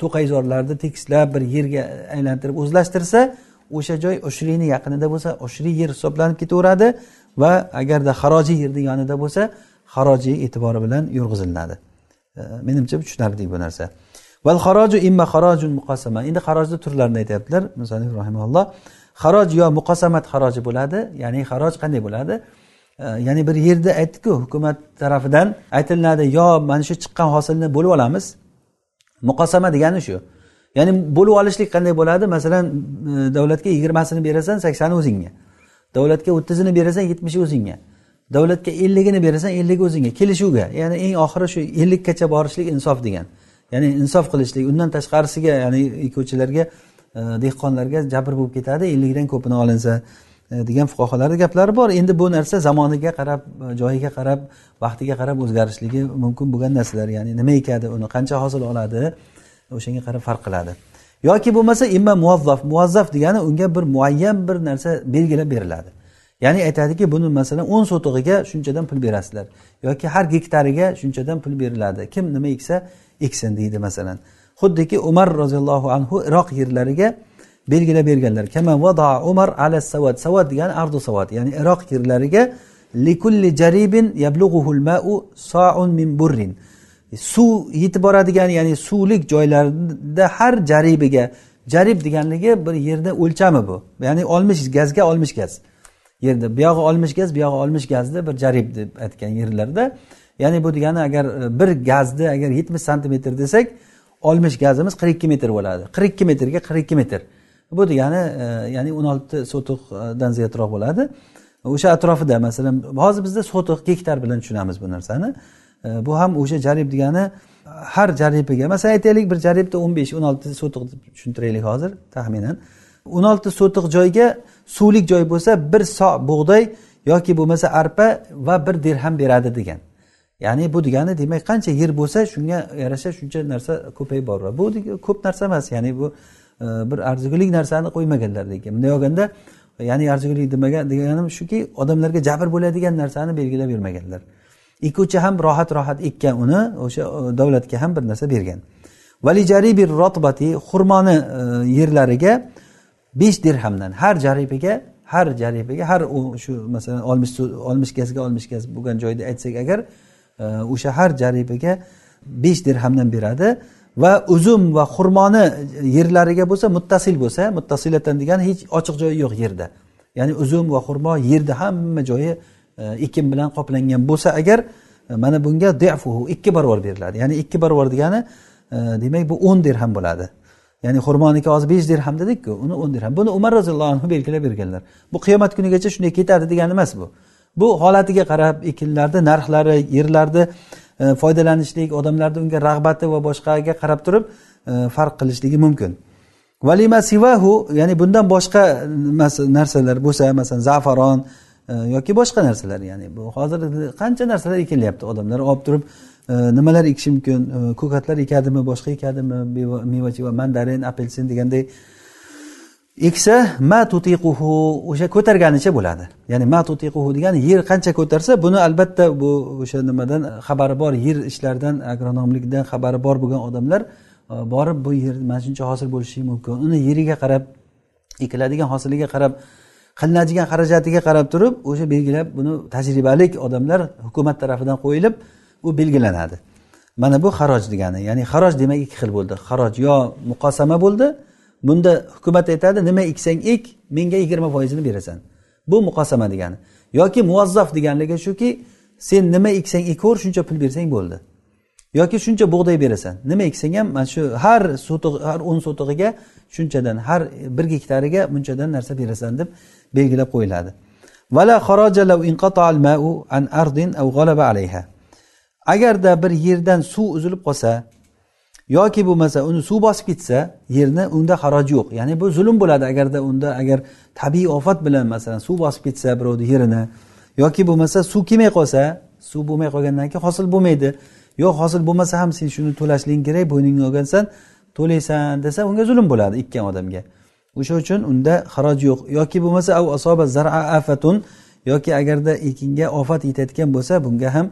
Speaker 1: to'qayzorlarni tekislab bir yerga aylantirib o'zlashtirsa o'sha joy ushriyni yaqinida bo'lsa ushriy yer hisoblanib ketaveradi va agarda harojiy yerni yonida bo'lsa harojiy e'tibori bilan yurg'izilinadi menimcha tushunarli bu narsa. Val haroju imma harojun muqosama endi harojni turlarini aytyaptilar. Musanif rahimalloh haroj yo muqosamat haroji bo'ladi ya'ni haroj qanday bo'ladi? Ya'ni bir yerda aytdikku hukumat tarafidan aytilinadi yo mana shu chiqqan hosilni bo'lib olamiz. Muqosama degani shu. Ya'ni bo'lib olishlik qanday bo'ladi? Masalan e, davlatga yigirmasini berasan saksoni o'zingga. Davlatga o'ttizini berasan yetmishi o'zingga.
Speaker 2: Davlatga elligini berasan ellik o'zingga. Kelishuvga ya'ni eng oxiri shu ellikkacha borishlik insof degan. Ya'ni insof qilishlik undan tashqarisiga ya'ni ikkovchilarga dehqonlarga jabr bo'lib ketadi ellikdan ko'pini olinsa e, degan fuqarolarni gaplari bor. Endi bu narsa zamoniga qarab e, joyiga qarab vaqtiga qarab o'zgarishligi mumkin bo'lgan narsalar. Ya'ni nima ekadi uni qancha hosil oladi o'shanga qarab farq qiladi. Yoki bo'lmasa imma muvazzaf muvazzaf degani unga bir muayyan bir narsa belgilab beriladi. Ya'ni aytadiki buni masalan o'n sotig'iga shunchadan pul berasizlar. Yoki har gektariga shunchadan pul beriladi. Kim nima eksa eksin deydi masalan. Xuddiki umar roziyallohu anhu iroq yerlariga belgilab berganlar. Kama vada umar ala savad savad degani ardu savad ya'ni iroq yerlariga likulli jaribin yablughuhul ma'u sa'un min burrin. Suv yetib boradigan ya'ni suvlik joylarda har jaribiga jarib deganligi bir yerda o'lchami bu? Ya'ni oltmish gazga oltmish gaz. Yerda buyog'i oltmish gaz buyog'i oltmish gazni bir jarib deb aytgan yerlarda. Ya'ni bu degani agar bir gazni agar yetmish santimetr desak oltmish gazimiz qirq ikki metr bo'ladi. Qirq ikki metrga qirq ikki metr. Bu degani e, ya'ni o'n olti sotiqdan ziyodroq bo'ladi. O'sha atrofida masalan hozir bizda sotiq gektar bilan tushunamiz bu narsani. E, bu ham o'sha jarib degani har jaribiga masalan aytaylik bir jaribda o'n besh o'n olti sotiq deb tushuntiraylik hozir taxminan. O'n olti sotiq joyga suvlik joy bo'lsa bir so bug'doy yoki bo'lmasa arpa va bir dirham beradi degan. Ya'ni bu degani demak qancha yer bo'lsa shunga yarasha shuncha narsa ko'payib boraveradi bu ko'p narsa emas ya'ni bu e, bir arzigulik narsani qo'ymaganlar lekin bunday olganda ya'ni arzigulik demagan deganim shuki odamlarga jabr bo'ladigan narsani belgilab bermaganlar ekuvchi ham rohat rohat ekkan uni o'sha e, davlatga ham bir narsa bergan. Valijaribi rotbati xurmoni e, yerlariga besh dirhamdan har jaribiga har jaribiga har shu masalan oltmish oltmish gazga oltmish gaz bo'lgan joyda aytsak agar o'sha har jaribiga besh dirhamdan beradi va uzum va xurmoni yerlariga bo'lsa muttasil bo'lsa muttasilatan degani hech ochiq joyi yo'q yerda. Ya'ni uzum va xurmo yerda hamma joyi ekin bilan qoplangan bo'lsa agar e, mana bunga defuhu ikki barobar beriladi. Ya'ni ikki barobar degani e, demak bu o'n dirham bo'ladi. Ya'ni xurmoniki hozir besh dirham dedikku uni o'n dirham. Buni umar roziyallohu anhu belgilab berganlar. Bu qiyomat kunigacha shunday ketadi degani emas bu. Bu holatiga qarab ekinlarni narxlari yerlarni e, foydalanishlik odamlarni unga rag'bati va boshqaga qarab turib e, farq qilishligi mumkin. Valima sivahu ya'ni bundan boshqa narsalar bo'lsa masalan zafaron e, yoki boshqa narsalar ya'ni bu hozir qancha narsalar ekilyapti? Odamlar olib turib nimalar ekish mumkin? Ko'katlar ekadimi boshqa ekadimi? Mevachi va mandarin apelsin deganday eksa ma tutiquhu o'sha ko'targanicha bo'ladi. Ya'ni ma tutiquhu degani yer qancha ko'tarsa buni albatta bu o'sha nimadan xabari bor yer ishlaridan agronomlikdan xabari bor bo'lgan odamlar e, borib bu yer mana shuncha hosil bo'lishi mumkin. Uni yeriga qarab ekiladigan hosiliga qarab qilinadigan xarajatiga qarab turib o'sha belgilab buni tajribalik odamlar hukumat tarafidan qo'yilib u belgilanadi. Mana bu xaroj degani ya'ni xaroj demak ikki xil bo'ldi. Xaroj yo muqosama bo'ldi bunda hukumat aytadi nima eksang ek menga yigirma foizini berasan. Bu muqosama degani. Yoki muvazzaf deganligi shuki sen nima eksang ekaver shuncha pul bersang bo'ldi. Yoki shuncha bug'doy berasan. Nima eksang ham mana shu har sotiq har o'n sotig'iga shunchadan har bir gektariga bunchadan narsa berasan deb belgilab qo'yiladi. Vala al ma'u an ardin aw g'alaba alayha. Agarda bir yerdan suv uzilib qolsa yoki bo'lmasa uni suv bosib ketsa yerni unda haroji yo'q. Ya'ni bu zulm bo'ladi agarda unda agar tabiiy ofat bilan masalan suv bosib ketsa birovni yerini yoki bo'lmasa suv kelmay qolsa suv bo'lmay qolgandan keyin hosil bo'lmaydi. Yo'q hosil bo'lmasa ham sen shuni to'lashliging kerak bo'yningga olgansan to'laysan desa unga zulm bo'ladi ekkan odamga. O'sha uchun unda haroj yo'q. Yoki bo'lmasa asoba zara afatun yoki agarda ekinga ofat yetayotgan bo'lsa bunga ham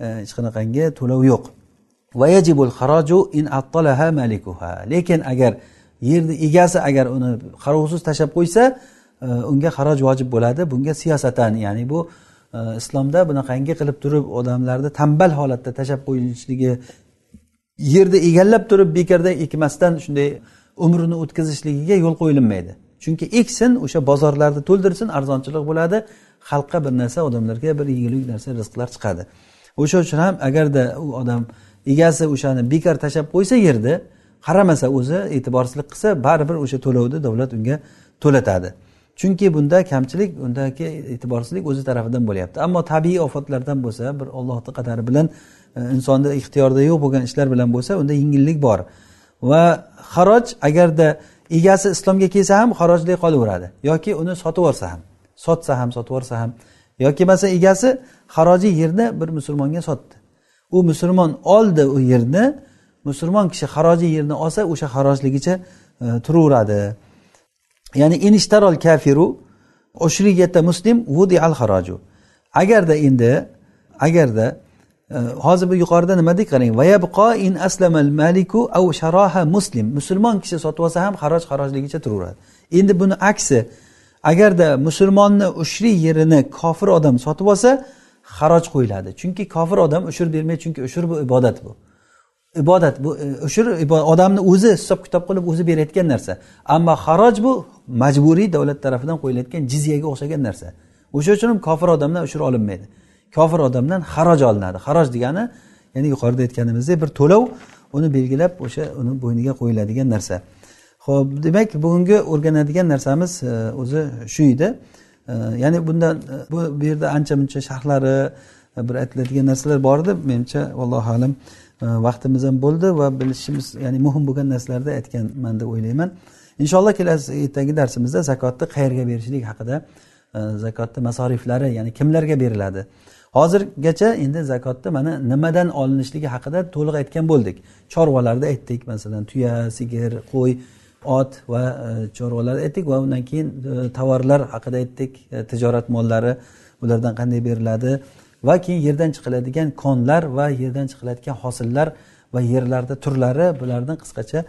Speaker 2: e, hech qanaqangi to'lov yo'q. Lekin agar yerni egasi agar uni qarovsiz tashlab qo'ysa e, unga xaroj vojib bo'ladi. Bunga siyosatan ya'ni bu e, islomda bunaqangi qilib turib odamlarni tanbal holatda tashlab qo'yilishligi yerni egallab turib bekordan ekmasdan shunday umrini o'tkazishligiga yo'l qo'yilmaydi. Chunki eksin o'sha bozorlarni to'ldirsin arzonchilik bo'ladi xalqqa bir narsa odamlarga bir yegulik narsa rizqlar chiqadi. O'sha uchun ham agarda u odam egasi o'shani bekor tashlab qo'ysa yerni qaramasa o'zi e'tiborsizlik qilsa baribir o'sha to'lovni davlat unga to'latadi. Chunki bunda kamchilik undagi e'tiborsizlik o'zi tarafidan bo'lyapti. Ammo tabiiy ofatlardan bo'lsa bir ollohni qadari bilan e, insonni ixtiyorida yo'q bo'lgan ishlar bilan bo'lsa unda yengillik bor. Va xaroj agarda egasi islomga kelsa ham xarojlik qolaveradi. Yoki uni sotib yuborsa ham sotsa ham sotib yuborsa ham. Yoki masalan egasi xarojiy yerni bir musulmonga sotdi. U musulmon oldi u yerni musulmon kishi xaroji yerni olsa o'sha xarojligicha e, turaveradi. Ya'ni inishtarol kafiru ushriyata muslim vudi al haroju agarda endi agarda e, hozir bu yuqorida nima dedik qarang? Vayabqo in aslamal maliku av sharoha muslim. Musulmon kishi sotib olsa ham haroj harojligicha turaveradi. Endi buni aksi agarda musulmonni ushriy yerini kofir odam sotib olsa haroj qo'yiladi. Chunki kofir odam ushur bermaydi chunki ushur bu ibodat bu. Ibodat bu e, ushur odamni o'zi hisob kitob qilib o'zi berayotgan narsa. Ammo haroj bu majburiy davlat tarafidan qo'yilayotgan jizyaga o'xshagan narsa. O'sha uchun ham kofir odamdan ushur olinmaydi. Kofir odamdan haroj olinadi. Haroj degani ya'ni yuqorida aytganimizdek bir to'lov uni belgilab o'sha uni bo'yniga qo'yiladigan narsa. Ho'p demak bugungi o'rganadigan narsamiz e, o'zi shu edi. Ya'ni bundan bu bu yerda ancha muncha sharhlari e, bir aytiladigan narsalar bor edi menimcha allohu alam e, vaqtimiz ham bo'ldi va bilishimiz ya'ni muhim bo'lgan narsalarni aytganman deb o'ylayman. Inshaalloh kelasi ertangi darsimizda zakotni qayerga berishlik haqida zakotni masoriflari ya'ni kimlarga beriladi? Hozirgacha endi zakotni mana nimadan olinishligi haqida to'liq aytgan bo'ldik. Chorvalarni aytdik masalan tuya sigir qo'y ot va e, chorvalar aytdik va undan keyin e, tovarlar haqida aytdik. E, tijorat mollari ulardan qanday beriladi va keyin yerdan chiqiladigan konlar va yerdan chiqiladigan hosillar va yerlarni turlari bularni qisqacha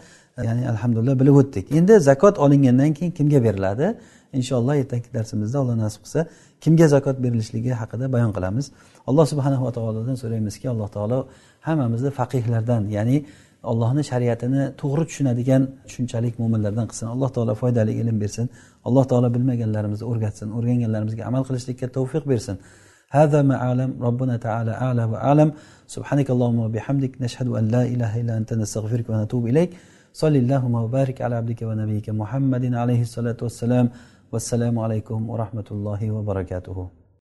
Speaker 2: ya'ni alhamdulillah bilib o'tdik. Endi zakot olingandan keyin kimga beriladi? Inshaalloh ertangi darsimizda alloh nasib qilsa kimga zakot berilishligi haqida bayon qilamiz. Alloh subhanava taolodan so'raymizki alloh taolo hammamizni faqihlardan ya'ni allohni shariatini to'g'ri tushunadigan tushunchalik mo'minlardan qilsin alloh taolo foydali ilm bersin alloh taolo bilmaganlarimizni o'rgatsin o'rganganlarimizga amal qilishlikka tavfiq bersin هذا ما أعلم ربنا تعالى أعلى وأعلم سبحانك اللهم وبحمدك نشهد أن لا إله إلا أنت نستغفرك ونتوب إليك صل اللهم وبارك على عبدك ونبيك محمد عليه الصلاة والسلام والسلام عليكم ورحمة الله وبركاته